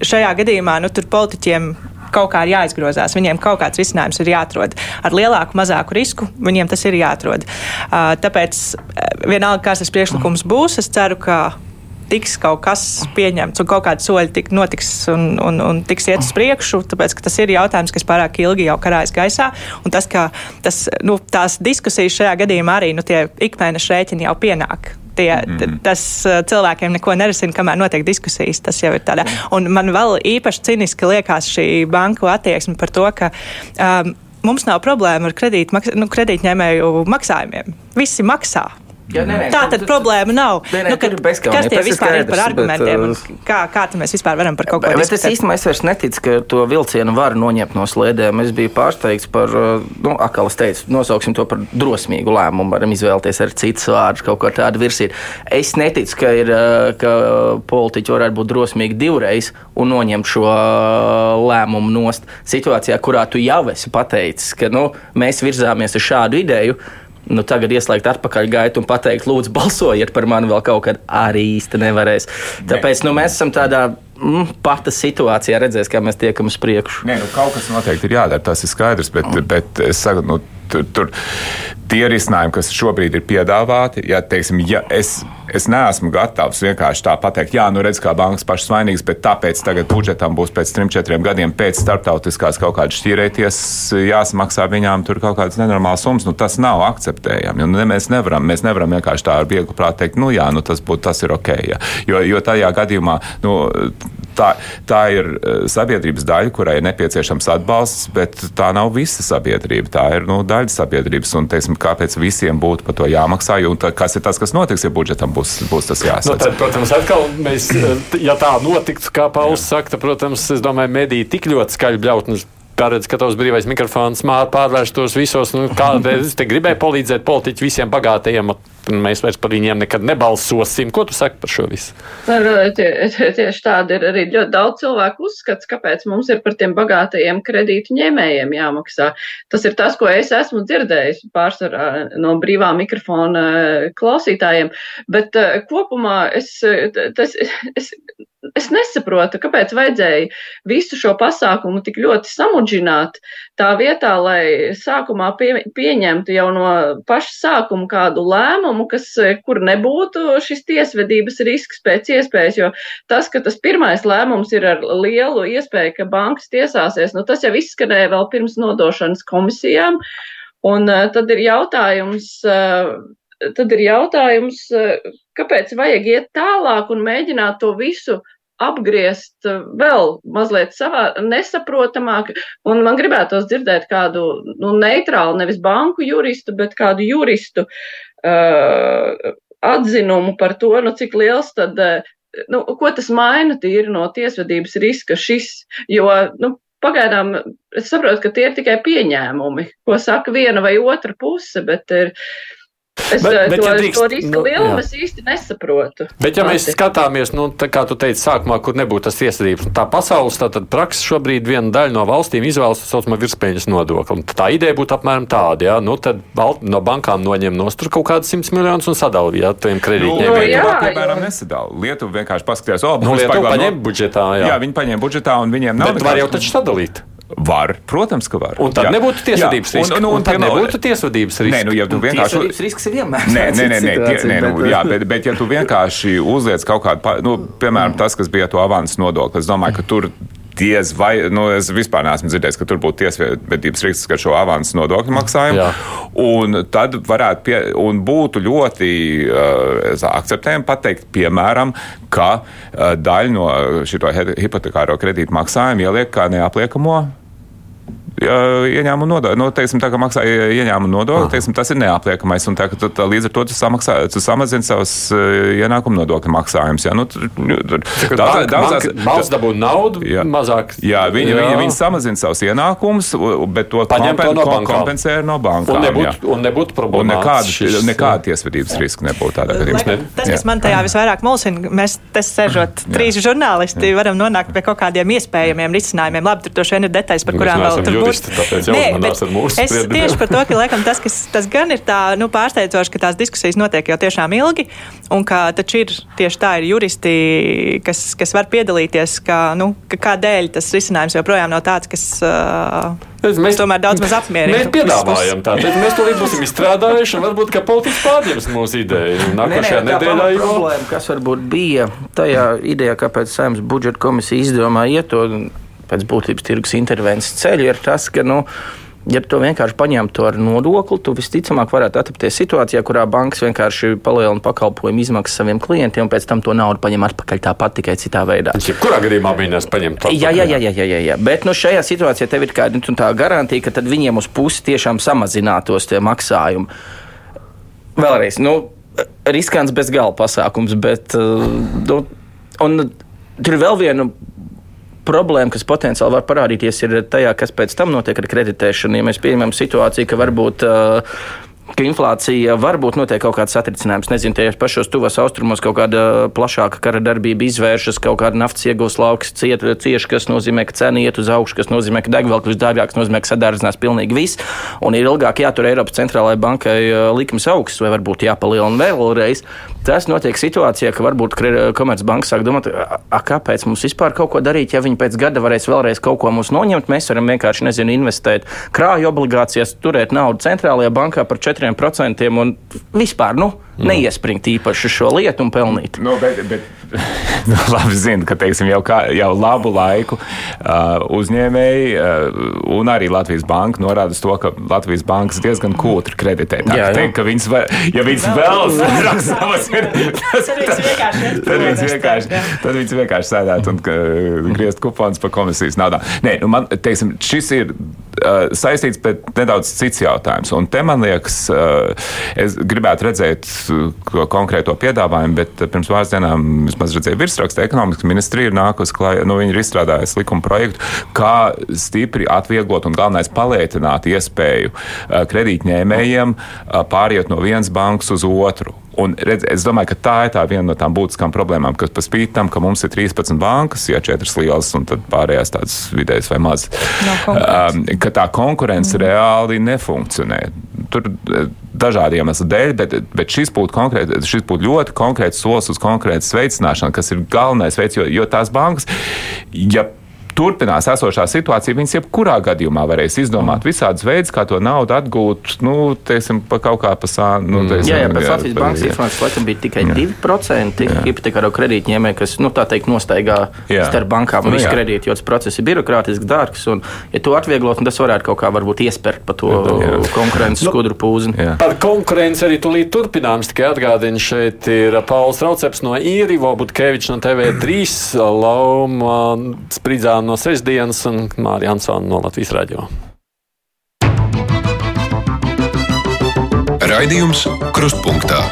šajā gadījumā nu, politiķiem kaut kā ir jāizgrozās. Viņiem kaut kāds risinājums ir jāatrod. Ar lielāku, mazāku risku viņiem tas ir jāatrod. Uh, tāpēc vienalga, kāds tas priekšlikums būs, es ceru, ka tiks kaut kas pieņemts un kaut kādi soļi tik, notiks un, un, un tiks iet uz priekšu, tāpēc tas ir jautājums, kas pārāk ilgi jau karājas gaisā. Un tas, ka tas, nu, tās diskusijas šajā gadījumā arī nu, tie ikmēneša rēķini jau pienāk tie, mm. tas cilvēkiem neko nerisina, kamēr notiek diskusijas. Tas jau ir tādā. Un man vēl īpaši ciniski liekas šī banku attieksme par to, ka. Um, Mums nav problēma ar kredīt, nu, kredītņēmēju maksājumiem. Visi maksā. Ja, nē, nē, tā tad problēma nav. Nē, nē, nu, ka, kas tie vispār skaidrs, ir par argumentiem? Bet, uh, kā, kā mēs vispār varam par kaut ko tādu? Es īstenībā es vairs neticu, ka to vilcienu var noņemt no slēdēm. Es biju pārsteigts par, uh, nu, akāli teicu, nosauksim to par drosmīgu lēmumu. Varam izvēlēties ar citus vārdus, kaut ko tādu virsīt. Es neticu, ka, ir, uh, ka politiķi varētu būt drosmīgi divreiz un noņemt šo lēmumu nost situācijā, kurā tu jau esi pateicis, ka nu, mēs virzāmies uz šādu ideju nu, tagad ieslēgt atpakaļ gaitu un pateikt, lūdzu, balsojiet par mani vēl kaut kad arī īsti nevarēs. Tāpēc nu, mēs esam tādā mm, pata situācijā, redzēs, kā mēs tiekam uz priekšu. Nē, nu, kaut kas noteikti ir jādara, tas ir skaidrs, bet, bet es saku, nu, tur, tur tie risinājumi, kas šobrīd ir piedāvāti, ja, teiksim, ja es, es neesmu gatavs vienkārši tā pateikt, jā, nu redz, kā bankas pašas vainīgas, bet tāpēc tagad budžetam būs pēc trim, četriem gadiem pēc starptautiskās kaut kādas šķīrēties jāsamaksā viņām tur kaut kādas nenormālas summas, nu tas nav akceptējami. Nu, ne, mēs, nevaram, mēs nevaram vienkārši tā ar vieglu prātu teikt, nu jā, nu tas, būt, tas ir ok. Ja. Jo, jo tajā gadījumā, nu, tā, tā ir uh, sabiedrības daļa, kurai ir nepieciešams atbalsts, bet tā nav visa sabiedrība. Tā ir nu, daļa sabiedrības. Un, teiksim, kāpēc visiem būtu par to jāmaksā? Un tā, kas ir tas, kas notiks, ja budžetam būs, būs tas jāsaka? Nu, tad, protams, atkal mēs, ja tā notiktu, kā Pauls saka, protams, es domāju, mediji tik ļoti skaļi bļautnes paredz, ka tavs brīvais mikrofons māra pārvērstos visos. Nu, kādreiz te gribēju palīdzēt politiķiem, visiem bagātajiem, mēs vairs par viņiem nekad nebalsosim. Ko tu saki par šo visu? Tie, tie, tieši tāda ir arī ļoti daudz cilvēku uzskats, kāpēc mums ir par tiem bagātajiem kredītu ņēmējiem jāmaksā. Tas ir tas, ko es esmu dzirdējis pārsvarā no brīvā mikrofona klausītājiem, bet uh, kopumā es, tas, es, es nesaprotu, kāpēc vajadzēja visu šo pasākumu tik ļoti samudžināt tā vietā, lai sākumā pie, pieņemtu jau no paša sākuma kādu lēmumu, kas, kur nebūtu šis tiesvedības risks pēc iespējas, jo tas, ka tas pirmais lēmums ir ar lielu iespēju, ka bankas tiesāsies, nu tas jau izskanēja vēl pirms nodošanas komisijām, un uh, tad ir jautājums, uh, tad ir jautājums, kāpēc vajag iet tālāk un mēģināt to visu apgriezt vēl mazliet savā nesaprotamāk, un man gribētos dzirdēt kādu nu, neitrālu, nevis banku juristu, bet kādu juristu uh, atzinumu par to, nu, cik liels tad, uh, nu, ko tas maina tīri no tiesvedības riska šis, jo, nu, Pagaidām es saprotu, ka tie ir tikai pieņēmumi, ko saka viena vai otra puse, bet ir, Es bet, bet, to, ja drīkst, to riska nu, lielumu es īsti nesaprotu. Bet, ja mēs skatāmies, nu, tā kā tu teici, sākumā, kur nebūtu tas tiesvedības, tā pasaules tātad praksa šobrīd viena daļa no valstīm izvēlas tā saucamo virspēļņas nodokli. Tā ideja būtu apmēram tāda, jā, nu, tad no bankām noņem nostur kaut kādus 100 miljonus un sadala, jā, tiem kredītiem. Nu, jā, piemēram, nesadala. Lietuva vienkārši paskatījās, o, nu, Lietuva paņem budžetā, jā. Jā, viņi paņem budžetā un viņiem nav. Bet var jau taču sadalīt. Var, protams, ka var. Un tad jā. nebūtu tiesvedības risks. Un, un, un, un tad nebūtu tiesvedības risks. Nē, nu, ja tu vienkārši. Tiesvedības risks ir vienmēr. Nē, nē, nē, nē, tie, nē nu, jā, bet, bet ja tu vienkārši uzliec kaut kādu, nu, piemēram, tas, kas bija to avansu nodokli, es domāju, ka tur diez vai, nu, es vispār neesmu dzirdējis, ka tur būtu tiesvedības risks, ka šo avansu nodokļu maksājumu. Jā. Un tad varētu, pie, un būtu ļoti uh, akceptējami pateikt, piemēram, ka uh, daļu no šito hipotekāro kredītu maksājumu ieliek kā neapliekamo ieņēmuma nodokli. Nu, teiksim, tā kā maksā ieņēmuma nodokli, teiksim, tas ir neapliekamais. Un tā, tu, tā, līdz ar to tu, samaksā, tu samazini savus ienākuma nodokļu maksājumus. Ja? Nu, daudz, daudzās, valsts dabū naudu, jā, mazāk. Jā, viņi, jā. Viņi, viņi samazina savus ienākumus, bet to kompen, to no kompensē no bankām. Un nebūtu, un nebūtu problēma. Nekāda, nekāda tiesvedības riska nebūtu tādā gadījumā. Tas, kas man tajā visvairāk mulsina, mēs te sēžot trīs žurnālisti, varam nonākt pie kaut kādiem iespējamiem risinājumiem. Labi, tur droši vien ir detaļas, par kurām vēl tur būs juristi, tāpēc jāuzmanās ar mūsu es spriedumiem. tieši par to, ka laikam tas, kas, tas gan ir tā, nu, pārsteidzoši, ka tās diskusijas notiek jau tiešām ilgi, un ka taču ir tieši tā ir juristi, kas, kas var piedalīties, ka, nu, ka kādēļ tas risinājums joprojām nav tāds, kas. Uh, Mēs, mēs tomēr daudz maz apmierināmies. Mēs piedāvājam tādu. Mēs to līdz būsim izstrādājuši, un varbūt, ka politiski pārņems mūsu ideju. Nākošajā nedēļā jau. Problēma, kas varbūt bija tajā idejā, kāpēc Saimnes budžeta komisija izdomāja iet to pēc būtības tirgus intervences ceļu, ir tas, ka. Nu, Ja tu vienkārši paņemtu ar nodokli, tu visticamāk varētu atrapties situācijā, kurā bankas vienkārši palielina pakalpojumu izmaksas saviem klientiem, un pēc tam to naudu paņem atpakaļ tāpat tikai citā veidā. Kurā gadījumā mēģinās paņemt to? Jā, jā, jā, jā, jā, jā. Bet nu, šajā situācijā tev ir kāda nu, tā garantija, ka tad viņiem uz pusi tiešām samazinātos tie maksājumi. Vēlreiz, nu, riskants bez gala pasākums, bet uh, nu, tur ir vēl viena problēma, kas potenciāli var parādīties, ir tajā, kas pēc tam notiek ar kreditēšanu. Ja mēs pieņemam situāciju, ka varbūt uh, ka inflācija varbūt notiek kaut kāds satricinājums. Nezinu, tie pašos tuvos austrumos kaut kāda plašāka kara darbība izvēršas, kaut kāda naftas iegūs lauks ciet, cieši, kas nozīmē, ka cena iet uz augšu, kas nozīmē, ka degviela kļūst dārgāka, kas nozīmē, ka sadārdzinās pilnīgi viss. Un ir ilgāk jātur Eiropas centrālajai bankai likums augsts, vai varbūt jāpalielina vēlreiz. Tas notiek situācijā, ka varbūt Komercbanka sāk domāt, a, kāpēc mums vispār kaut ko darīt, ja viņi pēc gada varēs vēlreiz kaut ko mums noņemt. Mēs varam vienkārši, nezinu, investēt krāju obligācijās, turēt naudu centrālajā bankā par 4 4% un vispār nu, neiespringt īpaši šo lietu un pelnīt. Nu, bet, bet, nu, labi zinu, ka teiksim, jau, kā, jau labu laiku uh, uzņēmēji uh, un arī Latvijas banka norāda uz to, ka Latvijas bankas diezgan kūtri kreditē. Tā, jā, jā. Teikt, ka viņas, var, ja viņas vēlas savas, vienkārši, tad viņas vienkārši sēdētu un uh, griezt kuponus par komisijas naudā. Nē, nu man, teiksim, šis ir uh, saistīts, bet nedaudz cits jautājums. Un te man liekas, uh, es gribētu redzēt konkrēto piedāvājumu, bet pirms pāris dienām vismaz redzēju virsrakstu, ekonomikas ministrija ir nākusi klāja, nu, viņi ir izstrādājusi likuma projektu, kā stipri atvieglot un galvenais palētināt iespēju kredītņēmējiem pāriet no vienas bankas uz otru. Un redz, es domāju, ka tā ir tā viena no tām būtiskām problēmām, kas par spīti tam, ka mums ir 13 bankas, ja 4 lielas un pārējās tādas vidējas vai mazas, um, ka tā konkurence mm. reāli nefunkcionē. Tur dažādu iemeslu dēļ, bet, bet šis, būtu konkrēt, šis būtu ļoti konkrēts solis uz konkrētu sveicināšanu, kas ir galvenais veids, jo, jo tās bankas, ja turpinās esošā situācija, viņas jebkurā gadījumā varēs izdomāt visādus veidus, kā to naudu atgūt, nu, teiksim, pa kaut kā pa sānu. Nu, teiksim, jā, jā, bet Latvijas bankas informācijas laikam bija tikai jā. 2% hipotekāro kredītņēmēju, kas, nu, tā teikt, nostaigā jā. starp bankām un nu, visu kredītu, jo tas process ir birokrātisks, dārgs, un, ja to atvieglot, tas varētu kaut kā varbūt iespērt pa to jā. konkurences nu, skudru pūzni. Jā. Par konkurenci arī tūlīt turpināms, tikai atgādinu, šeit ir Pauls Rauceps no Īrivo, Butkevičs no TV3, Lauma Spridzāna no Sestdienas un Mārija Ansona no Latvijas radio. Raidījums Krustpunktā.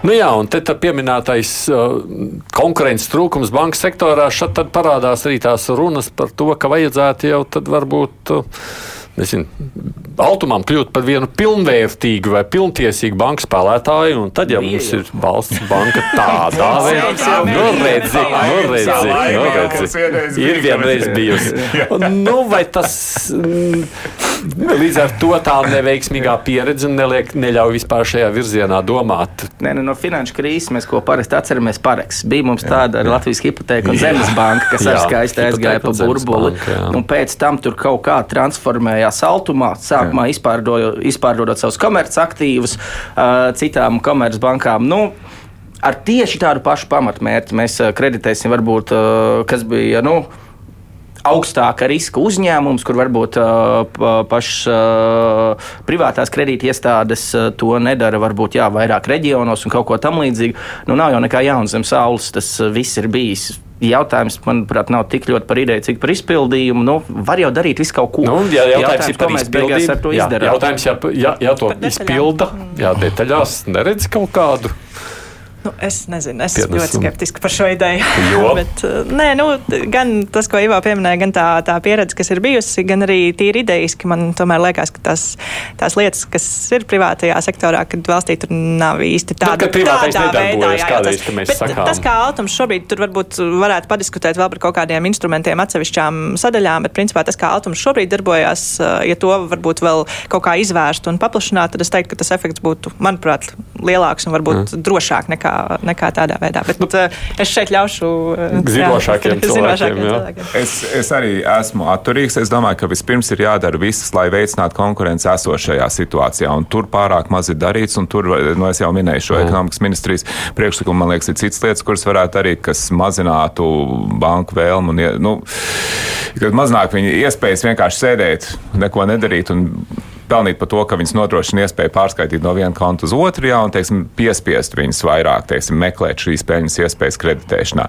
Nu jā, un te pieminētais uh, konkurences trūkums banka sektorā, šeit parādās arī tās runas par to, ka vajadzētu jau tad varbūt. Uh, nezinu, Altumam kļūt par vienu pilnvērtīgu vai pilntiesīgu banku spēlētāju, un tad, ja mums ir valsts banka tādā veidā, nu redzi, nu redzi, nu redzi, ir vienreiz bijusi. Nu, vai tas mm, līdz ar to tā neveiksmīgā pieredze neliek, neļauj vispār šajā virzienā domāt? Nē, nu, no finanšu krīzes mēs ko parasti atceramies pareks. Bija mums tāda ar Latvijas hipotēku un zemes banka, kas aizgāja pa burbuli, un pēc tam tur kaut kā transformējās altumā, sāk sākumā izpārdodot savus komercaktīvus citām komercbankām. Nu, ar tieši tādu pašu pamatmērķi mēs kreditēsim, varbūt, kas bija. Nu, augstāka riska uzņēmums, kur varbūt uh, pašas uh, privātās kredītiestādes uh, to nedara, varbūt jā, vairāk reģionos un kaut ko tamlīdzīgu. Nu, nav jau nekā jauns zem saules, tas viss ir bijis jautājums, manuprāt, nav tik ļoti par ideju, cik par izpildījumu. Nu, var jau darīt visu kaut ko. Nu, jā, jautājums, jautājums ir par izpildījumu. Jā, jautājums, ja, ja, ja to izpilda, jā, detaļās neredz kaut kādu. Nu, es nezinu, es esmu ļoti skeptiski par šo ideju. Bet, uh, nē, nu, gan tas, ko Ivo pieminēja, gan tā, tā pieredze, kas ir bijusi, gan arī tīri idejiski. Man tomēr liekas, ka tās, tās lietas, kas ir privātajā sektorā, kad valstī tur nav īsti tāda nu, tādā veidā. Jā, kādreiz, tas, bet sakām. tas, kā Altums šobrīd tur varbūt varētu padiskutēt vēl par kaut kādiem instrumentiem atsevišķām sadaļām, bet principā tas, kā Altums šobrīd darbojas, uh, ja to varbūt vēl kaut kā izvērst un paplašināt, tad es teiktu, ka tas efekts būtu, manuprāt, lielāks un varbūt mm. drošāk nekā nekā, nekā tādā veidā. Bet nu, es šeit ļaušu zinošākiem cilvēkiem. cilvēkiem. Es, es arī esmu atturīgs. Es domāju, ka vispirms ir jādara viss, lai veicinātu konkurenci esošajā situācijā. Un tur pārāk maz ir darīts, un tur, nu, es jau minēju šo mm. ekonomikas ministrijas priekšlikumu, man liekas, ir citas lietas, kuras varētu darīt, kas mazinātu banku vēlmu. Un, nu, kad mazināk viņa iespējas vienkārši sēdēt, neko nedarīt un pelnīt par to, ka viņas nodrošina iespēju pārskaitīt no viena konta uz otru, jā, un teiksim, piespiest viņus vairāk teiksim, meklēt šīs peļņas iespējas kreditēšanā.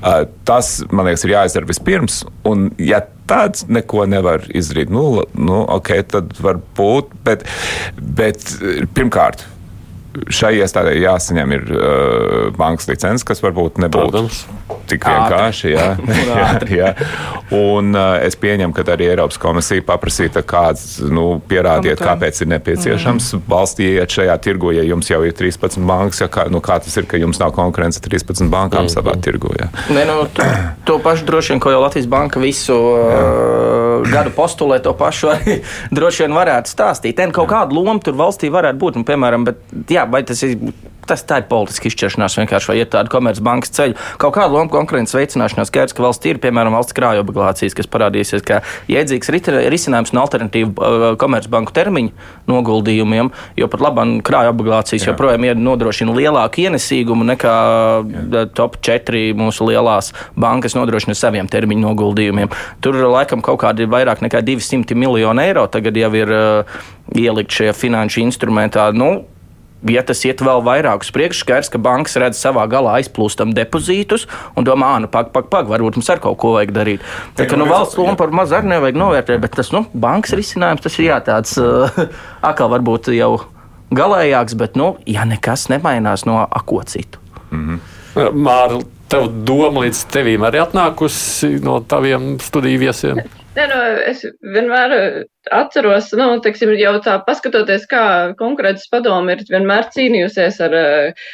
Uh, tas, man liekas, ir jāizdara vispirms. Un, ja tāds neko nevar izdarīt, nu, nu ok, tad var būt, bet, bet pirmkārt šai iestādē jāsaņem ir uh, bankas licence, kas varbūt nebūtu Protams. tik vienkārši. Jā, jā, jā. Un uh, es pieņemu, ka arī Eiropas komisija paprasīja, kāds nu, pierādiet, kāpēc ir nepieciešams mm. valstī iet šajā tirgu, ja jums jau ir 13 bankas. Ja kā, nu, kā tas ir, ka jums nav konkurence 13 bankām mm. savā tirgu? Jā. Ne, nu, to, to pašu droši vien, ko jau Latvijas banka visu uh, gadu postulē, to pašu arī droši vien varētu stāstīt. Ten kaut kāda loma tur valstī varētu būt, un, piemēram, bet, jā, vai tas ir tas tā ir politiska izšķiršanās vienkārši, vai iet tādu komercbankas ceļu. Kaut kāda loma konkurences veicināšanā skaidrs, ka valsts ir, piemēram, valsts krāju obligācijas, kas parādīsies kā jēdzīgs risinājums un alternatīva uh, komercbanku termiņu noguldījumiem, jo pat labam krāju obligācijas Jā. joprojām nodrošina lielāku ienesīgumu nekā Jā. top 4 mūsu lielās bankas nodrošina saviem termiņu noguldījumiem. Tur laikam kaut kādi vairāk nekā 200 miljoni eiro tagad jau ir uh, ielikt šajā finanšu instrumentā. Nu, ja tas iet vēl vairāk uz priekšu, skaidrs, ka bankas redz savā galā aizplūstam depozītus un domā, ah, nu, pak, pak, pak, varbūt mums ar kaut ko vajag darīt. Tā kā nu, valsts loma par maz arī nevajag novērtēt, bet tas, nu, bankas risinājums tas ir jā, tāds uh, atkal varbūt jau galējāks, bet, nu, ja nekas nemainās no ako citu. Mm -hmm. Māra, tev doma līdz tevīm arī atnākusi no taviem studiju viesiem? Nē, nu, es vienmēr uh, atceros, nu, teiksim, jau tā paskatoties, kā konkurences padomu ir vienmēr cīnījusies ar uh,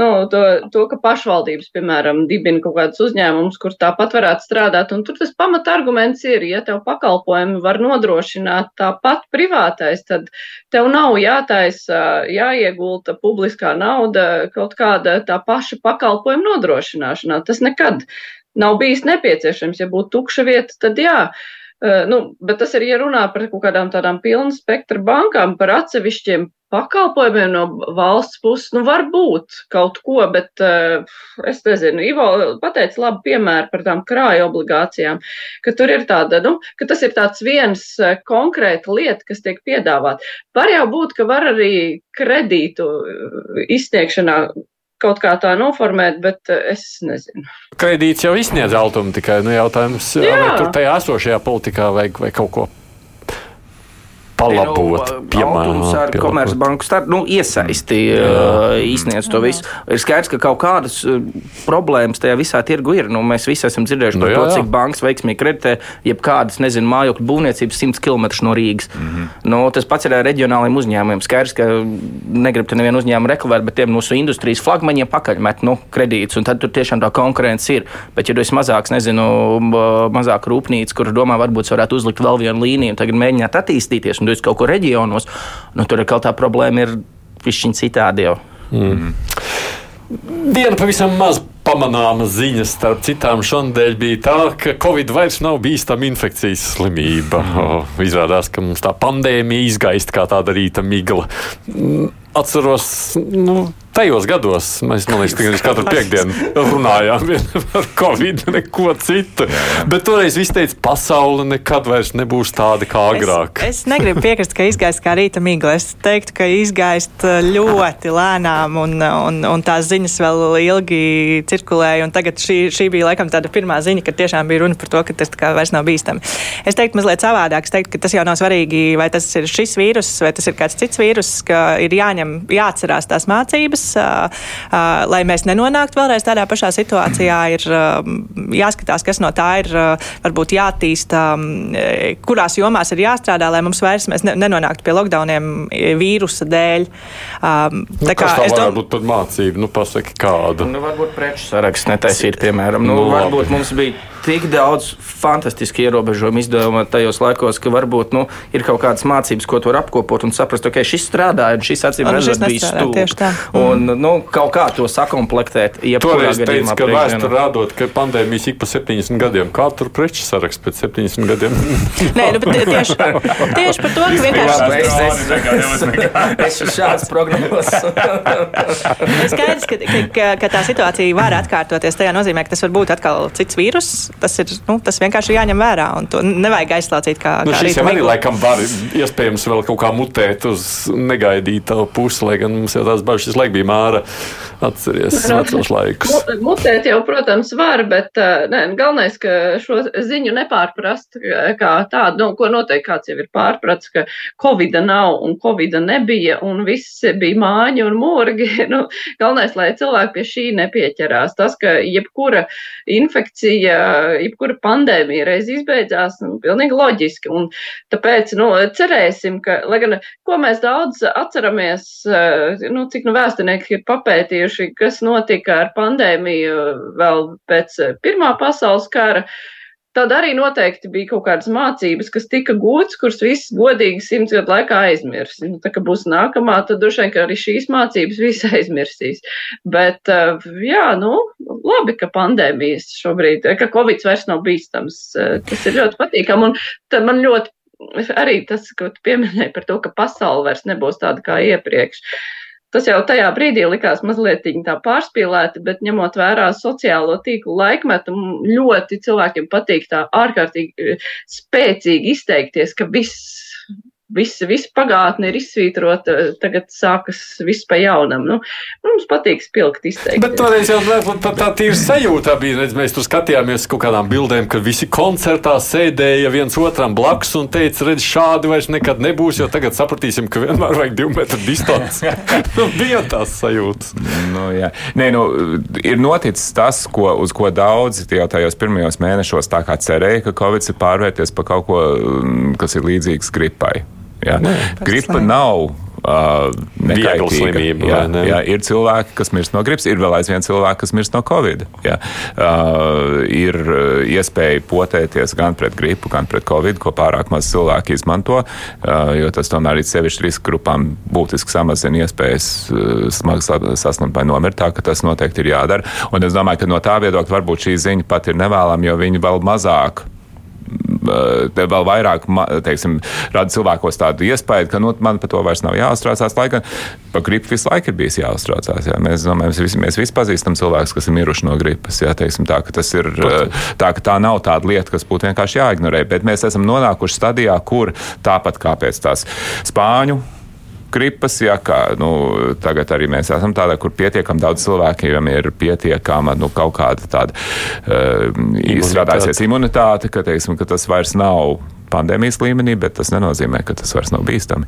nu, to, to, ka pašvaldības, piemēram, dibina kaut kādus uzņēmumus, kur tāpat varētu strādāt. Un tur tas pamata arguments ir, ja tev pakalpojumi var nodrošināt tāpat privātais, tad tev nav jātaisa, jāiegulta publiskā nauda kaut kāda tā paša pakalpojuma nodrošināšanā. Tas nekad nav bijis nepieciešams. Ja būtu tukša vieta, tad jā. Uh, nu, bet tas ir, ja runā par kaut kādām tādām pilnu spektra bankām, par atsevišķiem pakalpojumiem no valsts puses, nu, var būt kaut ko, bet uh, es nezinu, Ivo pateica labu piemēru par tām krāju obligācijām, ka tur ir tāda, nu, ka tas ir tāds viens konkrēta lieta, kas tiek piedāvāt. Var jau būt, ka var arī kredītu izsniegšanā kaut kā tā noformēt, bet eh, es nezinu. Kredīts jau izsniedz altumu tikai nu, jautājums, vai tur tajā esošajā politikā vajag vai kaut ko palabot, nu, piemēram, ar Komercbanku starp, nu, iesaisti uh, izsniedz to visu. Ir skaidrs, ka kaut kādas problēmas tajā visā tirgu ir. Nu, mēs visi esam dzirdējuši nu, par to, cik bankas veiksmīgi kreditē jebkādas, nezinu, mājokļu būvniecības 100 km no Rīgas. Mm -hmm. nu, tas pats ir ar reģionāliem uzņēmumiem. Skaidrs, ka negribu te nevienu uzņēmumu reklamēt, bet tiem mūsu industrijas flagmaņiem pakaļmet nu, kredītus, un tad tur tiešām tā konkurence ir. Bet, ja tu esi mazāks, nezinu, mazāk rūpnīca, kur domā, varbūt varētu uzlikt vēl vienu līniju un tagad mēģināt attīstīties, un esi kaut kur reģionos, nu, tur kaut tā problēma, ir višķiņa citādi jau. Mm. Viena pavisam maz pamanāma ziņa starp citām šonadēļ bija tā, ka Covid vairs nav bīstama infekcijas slimība. Mm. Izrādās, ka mums tā pandēmija izgaist kā tāda rīta migla. Atceros, nu, tajos gados mēs, man liekas, tikai katru piekdienu runājām par covid, neko citu. Jā, jā. Bet toreiz viss teica, pasaule nekad vairs nebūs tāda kā agrāk. Es, es negribu piekrist, ka izgaist kā rīta migla. Es teiktu, ka izgaist uh, ļoti lēnām un, un, un tās ziņas vēl ilgi cirkulēja. Tagad šī, šī bija laikam tāda pirmā ziņa, ka tiešām bija runa par to, ka tas vairs nav bīstami. Es teiktu mazliet savādāk. Es teiktu, ka tas jau nav svarīgi, vai tas ir šis vīrus vai tas ir kāds cits vīrus, ka ir jāņem, jāatcerās tās mācības lai mēs nenonāktu vēlreiz tādā pašā situācijā, ir jāskatās, kas no tā ir varbūt jātīsta, kurās jomās ir jāstrādā, lai mums vairs nenonāktu pie lockdowniem vīrusa dēļ. Nu, tā kā es domāju, būt pat mācība, nu pasaki kādu. Nu, varbūt preču saraksts netaisīt, piemēram. Nu, nu, varbūt mums bija tik daudz fantastiski ierobežojumu izdevuma tajos laikos, ka varbūt nu, ir kaut kādas mācības, ko tur apkopot un saprast, ka okay, šis strādāja un šis acīm redzot bija stūris. Un mm. nu, kaut kā to sakomplektēt. Toreiz teica, ka vēsture rādot, ka pandēmijas ik pa 70 gadiem. Kā tur preču saraksts pēc 70 gadiem? Nē, nu, tieši, tieši par to, ka vienkārši. Es esmu šāds prognozes. Skaidrs, ka, ka, ka tā situācija var atkārtoties. Tajā nozīmē, ka tas var būt atkal cits vīrus tas ir nu, tas vienkārši jāņem vērā. To nevajag aizslācīt kā, nu, kā šis jau arī laikam var iespējams vēl kaut kā mutēt uz negaidītu pusi, lai gan mums jau tās bažas laik bija māra. Atceries nu, vecos laikus. Mutēt jau, protams, var, bet ne, galvenais, ka šo ziņu nepārprast kā tādu, nu, ko noteikti kāds jau ir pārpratis, ka Covida nav un Covida nebija un viss bija māņi un morgi. Nu, galvenais, lai cilvēki pie šī nepieķerās. Tas, ka jebkura infekcija jebkura pandēmija reiz izbeidzās, nu, pilnīgi loģiski. Un tāpēc, nu, cerēsim, ka, lai gan, ko mēs daudz atceramies, nu, cik nu vēsturnieki ir papētījuši, kas notika ar pandēmiju vēl pēc Pirmā pasaules kara, tad arī noteikti bija kaut kādas mācības, kas tika gūtas, kuras viss godīgi simts gadu laikā aizmirs. Nu, tā kā būs nākamā, tad droši vien, arī šīs mācības viss aizmirsīs. Bet, jā, nu, labi, ka pandēmijas šobrīd, ka Covid vairs nav bīstams. Tas ir ļoti patīkami. Un tad man ļoti arī tas, ko tu pieminēji par to, ka pasaule vairs nebūs tāda kā iepriekš. Tas jau tajā brīdī likās mazliet tā pārspīlēti, bet ņemot vērā sociālo tīklu laikmetu, ļoti cilvēkiem patīk tā ārkārtīgi eh, spēcīgi izteikties, ka viss Visa, visa pagātne ir izsvītrota, tagad sākas viss pa jaunam. Nu, mums patīk spilgt izteikt. Bet toreiz jau tā, tā tīra sajūta bija, redz, mēs tur skatījāmies kaut kādām bildēm, ka visi koncertā sēdēja viens otram blakus un teica, redz, šādi vairs nekad nebūs, jo tagad sapratīsim, ka vienmēr vajag divu metru distanci. nu, bija tās sajūtas. Nu, jā. Nē, nu, ir noticis tas, ko, uz ko daudzi jau tajos pirmajos mēnešos tā kā cerēja, ka Covid ir pārvērties par kaut ko, mm, kas ir līdzīgs gripai. Ja? Nē, Gripa nav uh, Viegla slimība. Jā, jā, ir cilvēki, kas mirst no gripas, ir vēl aizvien cilvēki, kas mirst no covid. Jā. Uh, ir iespēja potēties gan pret gripu, gan pret covid, ko pārāk maz cilvēki izmanto, uh, jo tas tomēr ir sevišķi riska grupām būtiski samazina iespējas uh, smagi saslimt vai nomirt. Tā ka tas noteikti ir jādara. Un es domāju, ka no tā viedokļa varbūt šī ziņa pat ir nevēlama, jo viņi vēl mazāk vēl vairāk teiksim, rada cilvēkos tādu iespēju, ka nu, man par to vairs nav jāuztraucās. Lai gan par gripu visu laiku ir bijis jāuztraucās. Jā. Mēs, domājam, mēs, visi, mēs visi pazīstam cilvēkus, kas ir miruši no gripas. Jā, teiksim, tā, tas ir, tā, tā nav tāda lieta, kas būtu vienkārši jāignorē. Bet mēs esam nonākuši stadijā, kur tāpat kā pēc tās spāņu gripas, ja kā nu, tagad arī mēs esam tādā, kur pietiekami daudz cilvēkiem ir pietiekama nu, kaut kāda tāda uh, izstrādājusies imunitāte, ka, teiksim, ka tas vairs nav pandēmijas līmenī, bet tas nenozīmē, ka tas vairs nav bīstami.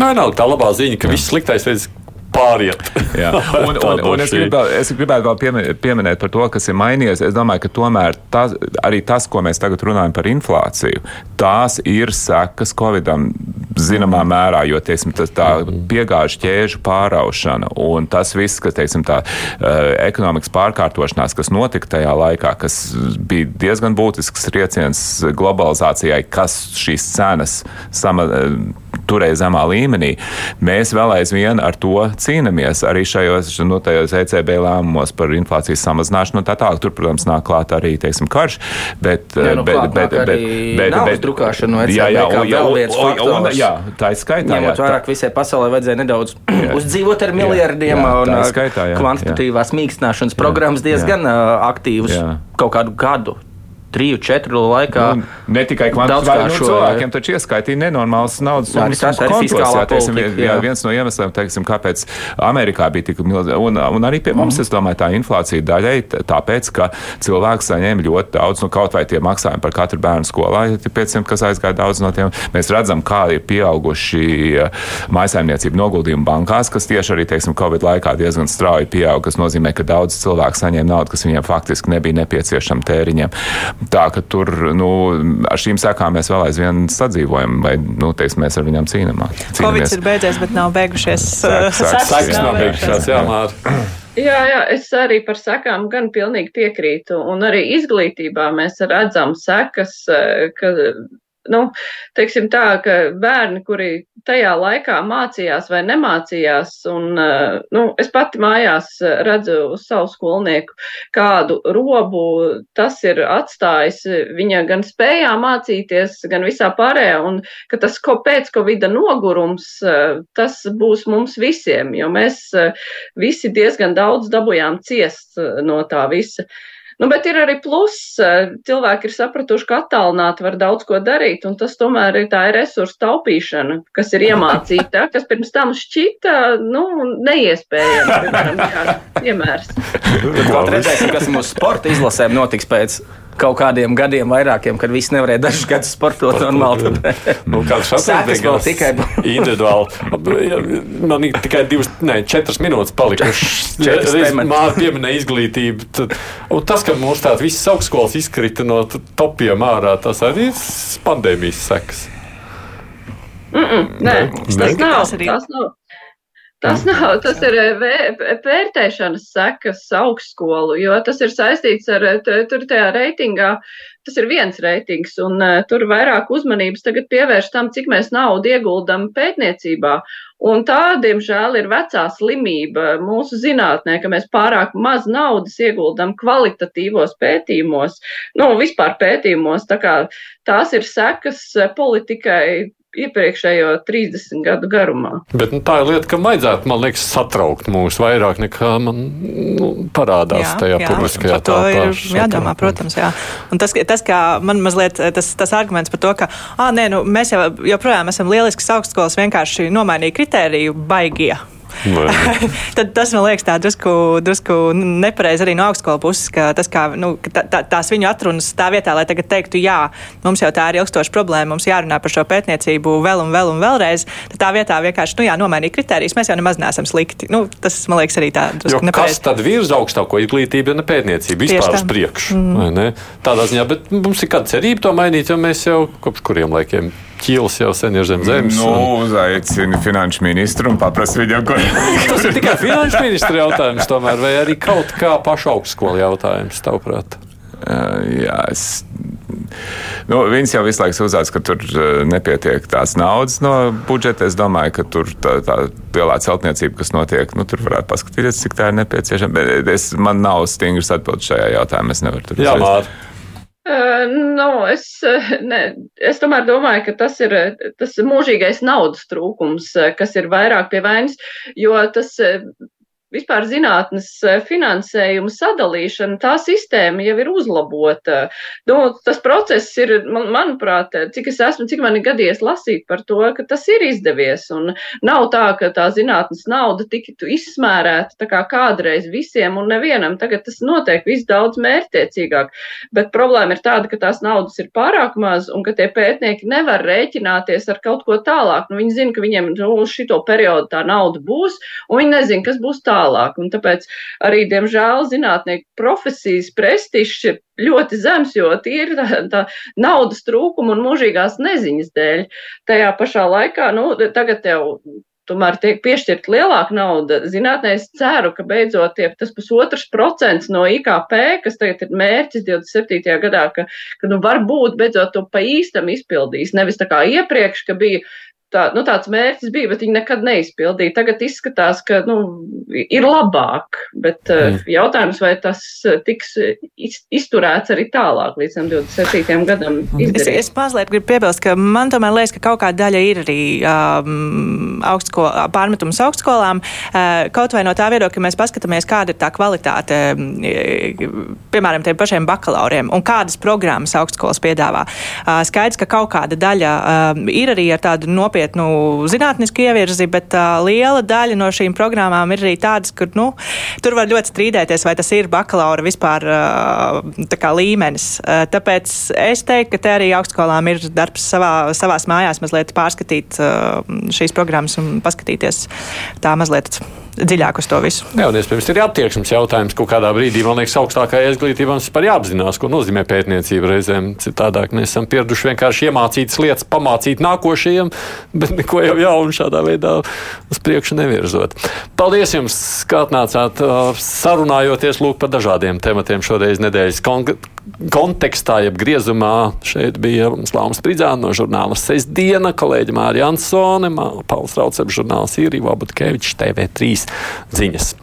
Nē, nav tā labā ziņa, ka Jā. viss sliktais veids pāriet. un, un, un es, gribētu, es gribētu vēl pieminēt par to, kas ir mainījies. Es domāju, ka tomēr tas, arī tas, ko mēs tagad runājam par inflāciju, tās ir sekas Covidam zināmā mērā, jo teiksim, tas, tā mhm. piegāžu ķēžu pāraušana un tas viss, kas teiksim, tā uh, ekonomikas pārkārtošanās, kas notika tajā laikā, kas bija diezgan būtisks trieciens globalizācijai, kas šīs cenas sama, turēja zemā līmenī, mēs vēl aizvien ar to cīnāmies arī šajos nu, ECB lēmumos par inflācijas samazināšanu. Tā tālāk, tur, protams, nāk klāt arī teiksim, karš, bet, jā, nu, bet, bet, bet, bet, bet drukāšana no ECB jā, jā, un, vēl viens un, faktors. Un, jā, tā ir skaitā. Ņemot vērā, ka visai pasaulē vajadzēja nedaudz jā, uzdzīvot ar miljardiem jā, jā, un skaitā, jā, kvantitatīvās mīkstināšanas programmas diezgan jā. aktīvas kaut kādu gadu triju, četru laikā. Nu, ne tikai kvantitāte, nu, cilvēkiem taču ieskaitīja nenormāls naudas summas. Tas ir fiskālā jā, teiksim, politika, jā. viens no iemesliem, teiksim, kāpēc Amerikā bija tik milzīga, un, un arī pie mums, mm. es domāju, tā inflācija daļai tāpēc, ka cilvēks saņēma ļoti daudz, nu, kaut vai tie maksājumi par katru bērnu skolā, ja tie 500, kas aizgāja daudz no tiem, mēs redzam, kā ir pieauguši maisaimniecību noguldījumu bankās, kas tieši arī, teiksim, Covid laikā diezgan strauji pieauga, kas nozīmē, ka daudz cilvēku saņēma naudu, kas viņiem faktiski nebija nepieciešama tēriņiem. Tā ka tur nu, ar šīm sekām mēs vēl aizvien sadzīvojam, vai nu, teiksim, mēs ar viņām cīnāmies. Covid ir beidzies, bet nav beigušies. Sekas nav beigušās, jā, Māra. Jā, jā, es arī par sekām gan pilnīgi piekrītu. Un arī izglītībā mēs redzam sekas, ka nu, teiksim tā, ka bērni, kuri tajā laikā mācījās vai nemācījās, un eh, nu, es pati mājās redzu uz savu skolnieku, kādu robu tas ir atstājis viņa gan spējā mācīties, gan visā pārējā, un ka tas ko pēc Covida nogurums, eh, tas būs mums visiem, jo mēs eh, visi diezgan daudz dabujām ciest no tā visa. Nu, bet ir arī pluss. Cilvēki ir sapratuši, ka attālināti var daudz ko darīt, un tas tomēr ir tā resursu taupīšana, kas ir iemācīta, kas pirms tam šķita nu, neiespējama. Piemēram, piemērs. Redzēsim, kas mūsu sporta izlasēm notiks pēc kaut kādiem gadiem vairākiem, kad viss nevarēja dažus gadus sportot normāli. Tad, nu, šāds vēl tikai individuāli. Man ir tikai divas, ne, četras minūtes palikušas. Māra pieminēja izglītību. Tad, tas, ka mūsu tāds visas augstskolas izkrita no topiem ārā, tas arī ir pandēmijas sekas. Mm -mm, nē, tas nav. Tas nav. Tas nav, tas ir vērtēšanas sekas augstskolu, jo tas ir saistīts ar, tur tajā reitingā, tas ir viens reitings, un tur vairāk uzmanības tagad pievērš tam, cik mēs naudu ieguldam pētniecībā. Un tā, diemžēl, ir vecā slimība mūsu zinātnē, ka mēs pārāk maz naudas ieguldam kvalitatīvos pētījumos, nu, vispār pētījumos. Tā kā tās ir sekas politikai iepriekšējo 30 gadu garumā. Bet nu, tā ir lieta, kam vajadzētu, man liekas, satraukt mūs vairāk nekā man nu, parādās jā, tajā jā, publiskajā telpā. Jādomā, protams, jā. Un tas, tas, kā man mazliet tas, tas arguments par to, ka, ah, nē, nu, mēs jau joprojām esam lielisks augstskolas, vienkārši nomainīja kritēriju baigie. tad tas man liekas tā drusku, drusku nepareizi arī no augstskola puses, ka tas kā, nu, tā, tā, tās viņu atrunas tā vietā, lai tagad teiktu, jā, mums jau tā ir ilgstoša problēma, mums jārunā par šo pētniecību vēl un vēl un vēlreiz, tad tā vietā vienkārši, nu jā, nomainīt kritērijas, mēs jau nemaz neesam slikti. Nu, tas, man liekas, arī tā drusku nepareizi. Kas tad virza augstāko izglītību, ja ne pētniecība, vispār uz priekšu, mm. Tādā ziņā, bet mums ir kāda cerība to mainīt, jo mēs jau kopš kuriem laikiem ķīlis jau sen ir zem zemes. Nu, un... uzaicini finanšu ministru un paprasti viņam, ko. Tas ir tikai finanšu ministra jautājums, tomēr, vai arī kaut kā pašu augstskolu jautājums, tavuprāt? Jā, es. Nu, viņas jau visu laiku uzsāca, ka tur nepietiek tās naudas no budžeta. Es domāju, ka tur tā, tā lielā celtniecība, kas notiek, nu, tur varētu paskatīties, cik tā ir nepieciešama. Bet es, man nav stingrs atbildes šajā jautājumā. Es nevaru tur Mār. Uh, nu, es, ne, es tomēr domāju, ka tas ir tas mūžīgais naudas trūkums, kas ir vairāk pie vainas, jo tas vispār zinātnes eh, finansējuma sadalīšana, tā sistēma jau ir uzlabota. Nu, tas process ir, man, manuprāt, cik es esmu, cik man ir gadījies lasīt par to, ka tas ir izdevies. Un nav tā, ka tā zinātnes nauda tiktu izsmērēta tā kā kādreiz visiem un nevienam. Tagad tas notiek viss daudz mērķtiecīgāk. Bet problēma ir tāda, ka tās naudas ir pārāk maz un ka tie pētnieki nevar rēķināties ar kaut ko tālāk. Nu, viņi zina, ka viņiem nu, šito periodu tā nauda būs, un viņi nezina, kas būs tālāk tālāk. Un tāpēc arī, diemžēl, zinātnieku profesijas prestižs ir ļoti zems, jo tie ir tā, tā naudas trūkuma un mūžīgās neziņas dēļ. Tajā pašā laikā, nu, tagad jau tomēr tiek piešķirta lielāka nauda. Zinātnē es ceru, ka beidzot tiek tas pusotrs procents no IKP, kas tagad ir mērķis 27. gadā, ka, ka nu, varbūt beidzot to pa īstam izpildīs. Nevis tā kā iepriekš, ka bija tā, nu, tāds mērķis bija, bet viņi nekad neizpildīja. Tagad izskatās, ka nu, ir labāk, bet eh, mm. jautājums, vai tas eh, tiks izturēts arī tālāk līdz 27. gadam. Izdarīt. Es, es mazliet gribu piebilst, ka man tomēr liekas, ka kaut kāda daļa ir arī um, augstsko, pārmetums augstskolām. Uh, kaut vai no tā viedokļa, ka mēs paskatāmies, kāda ir tā kvalitāte, piemēram, tiem pašiem bakalauriem un kādas programmas augstskolas piedāvā. Uh, skaidrs, ka kaut kāda daļa um, ir arī ar tādu nopietnu nopietnu zinātnisku ievirzi, bet uh, liela daļa no šīm programmām ir arī tādas, kur nu, tur var ļoti strīdēties, vai tas ir bakalaura vispār uh, kā līmenis. Uh, tāpēc es teiktu, ka te arī augstskolām ir darbs savā, savās mājās mazliet pārskatīt uh, šīs programmas un paskatīties tā mazliet dziļāk uz to visu. Jā, un iespējams ir attieksmes jautājums kaut kādā brīdī. Man liekas, augstākajā izglītībā mums vispār jāapzinās, ko nozīmē pētniecība reizēm. Citādāk mēs esam pieraduši vienkārši iemācītas lietas, pamācīt nākošajiem, bet neko jau jaunu šādā veidā uz priekšu nevirzot. Paldies jums, ka atnācāt sarunājoties lūk par dažādiem tematiem šoreiz nedēļas kontekstā, jeb griezumā. Šeit bija Slānis Pridzāns no žurnāla Sestdiena, kolēģi Mārija Ansone, Pauls Rauceps, žurnāls Īrija Vabutkevičs, TV3 ziņas.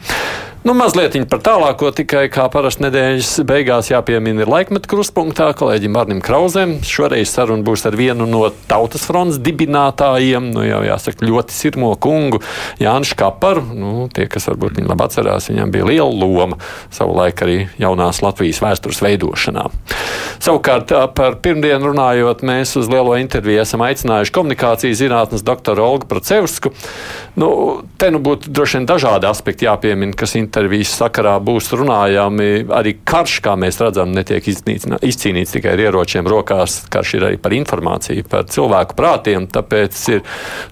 Nu, mazliet par tālāko, tikai kā parasti nedēļas beigās jāpiemina ir laikmeta krustpunktā kolēģim Arnim Krauzem. Šoreiz saruna būs ar vienu no Tautas fronts dibinātājiem, nu jau jāsaka, ļoti sirmo kungu Jānis Kaparu. Nu, tie, kas varbūt viņu labi atcerās, viņam bija liela loma savulaik arī jaunās Latvijas vēstures veidošanā. Savukārt par pirmdienu runājot, mēs uz lielo interviju esam aicinājuši komunikācijas zinātnes doktoru Olgu Procevsku. Nu, te nu būtu droši vien dažādi aspekti jāpiemina, kas interesē intervijas sakarā būs runājami. Arī karš, kā mēs redzam, netiek izcīnīts tikai ar ieročiem rokās. Karš ir arī par informāciju, par cilvēku prātiem. Tāpēc ir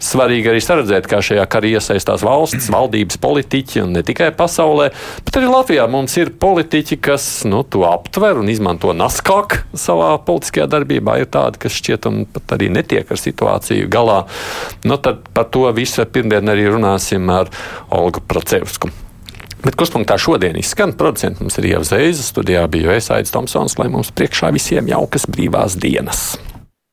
svarīgi arī saredzēt, kā šajā karā iesaistās valsts, valdības politiķi un ne tikai pasaulē, bet arī Latvijā mums ir politiķi, kas nu, to aptver un izmanto naskāk savā politiskajā darbībā. Ir tādi, kas šķietam pat arī netiek ar situāciju galā. Nu, tad par to visu pirmdien arī runāsim ar Olgu Procevsku. Bet kurspunktā šodien izskan producents mums ir Ieva Zēza, studijā bija Aizsaids Tomsons, lai mums priekšā visiem jaukas brīvās dienas.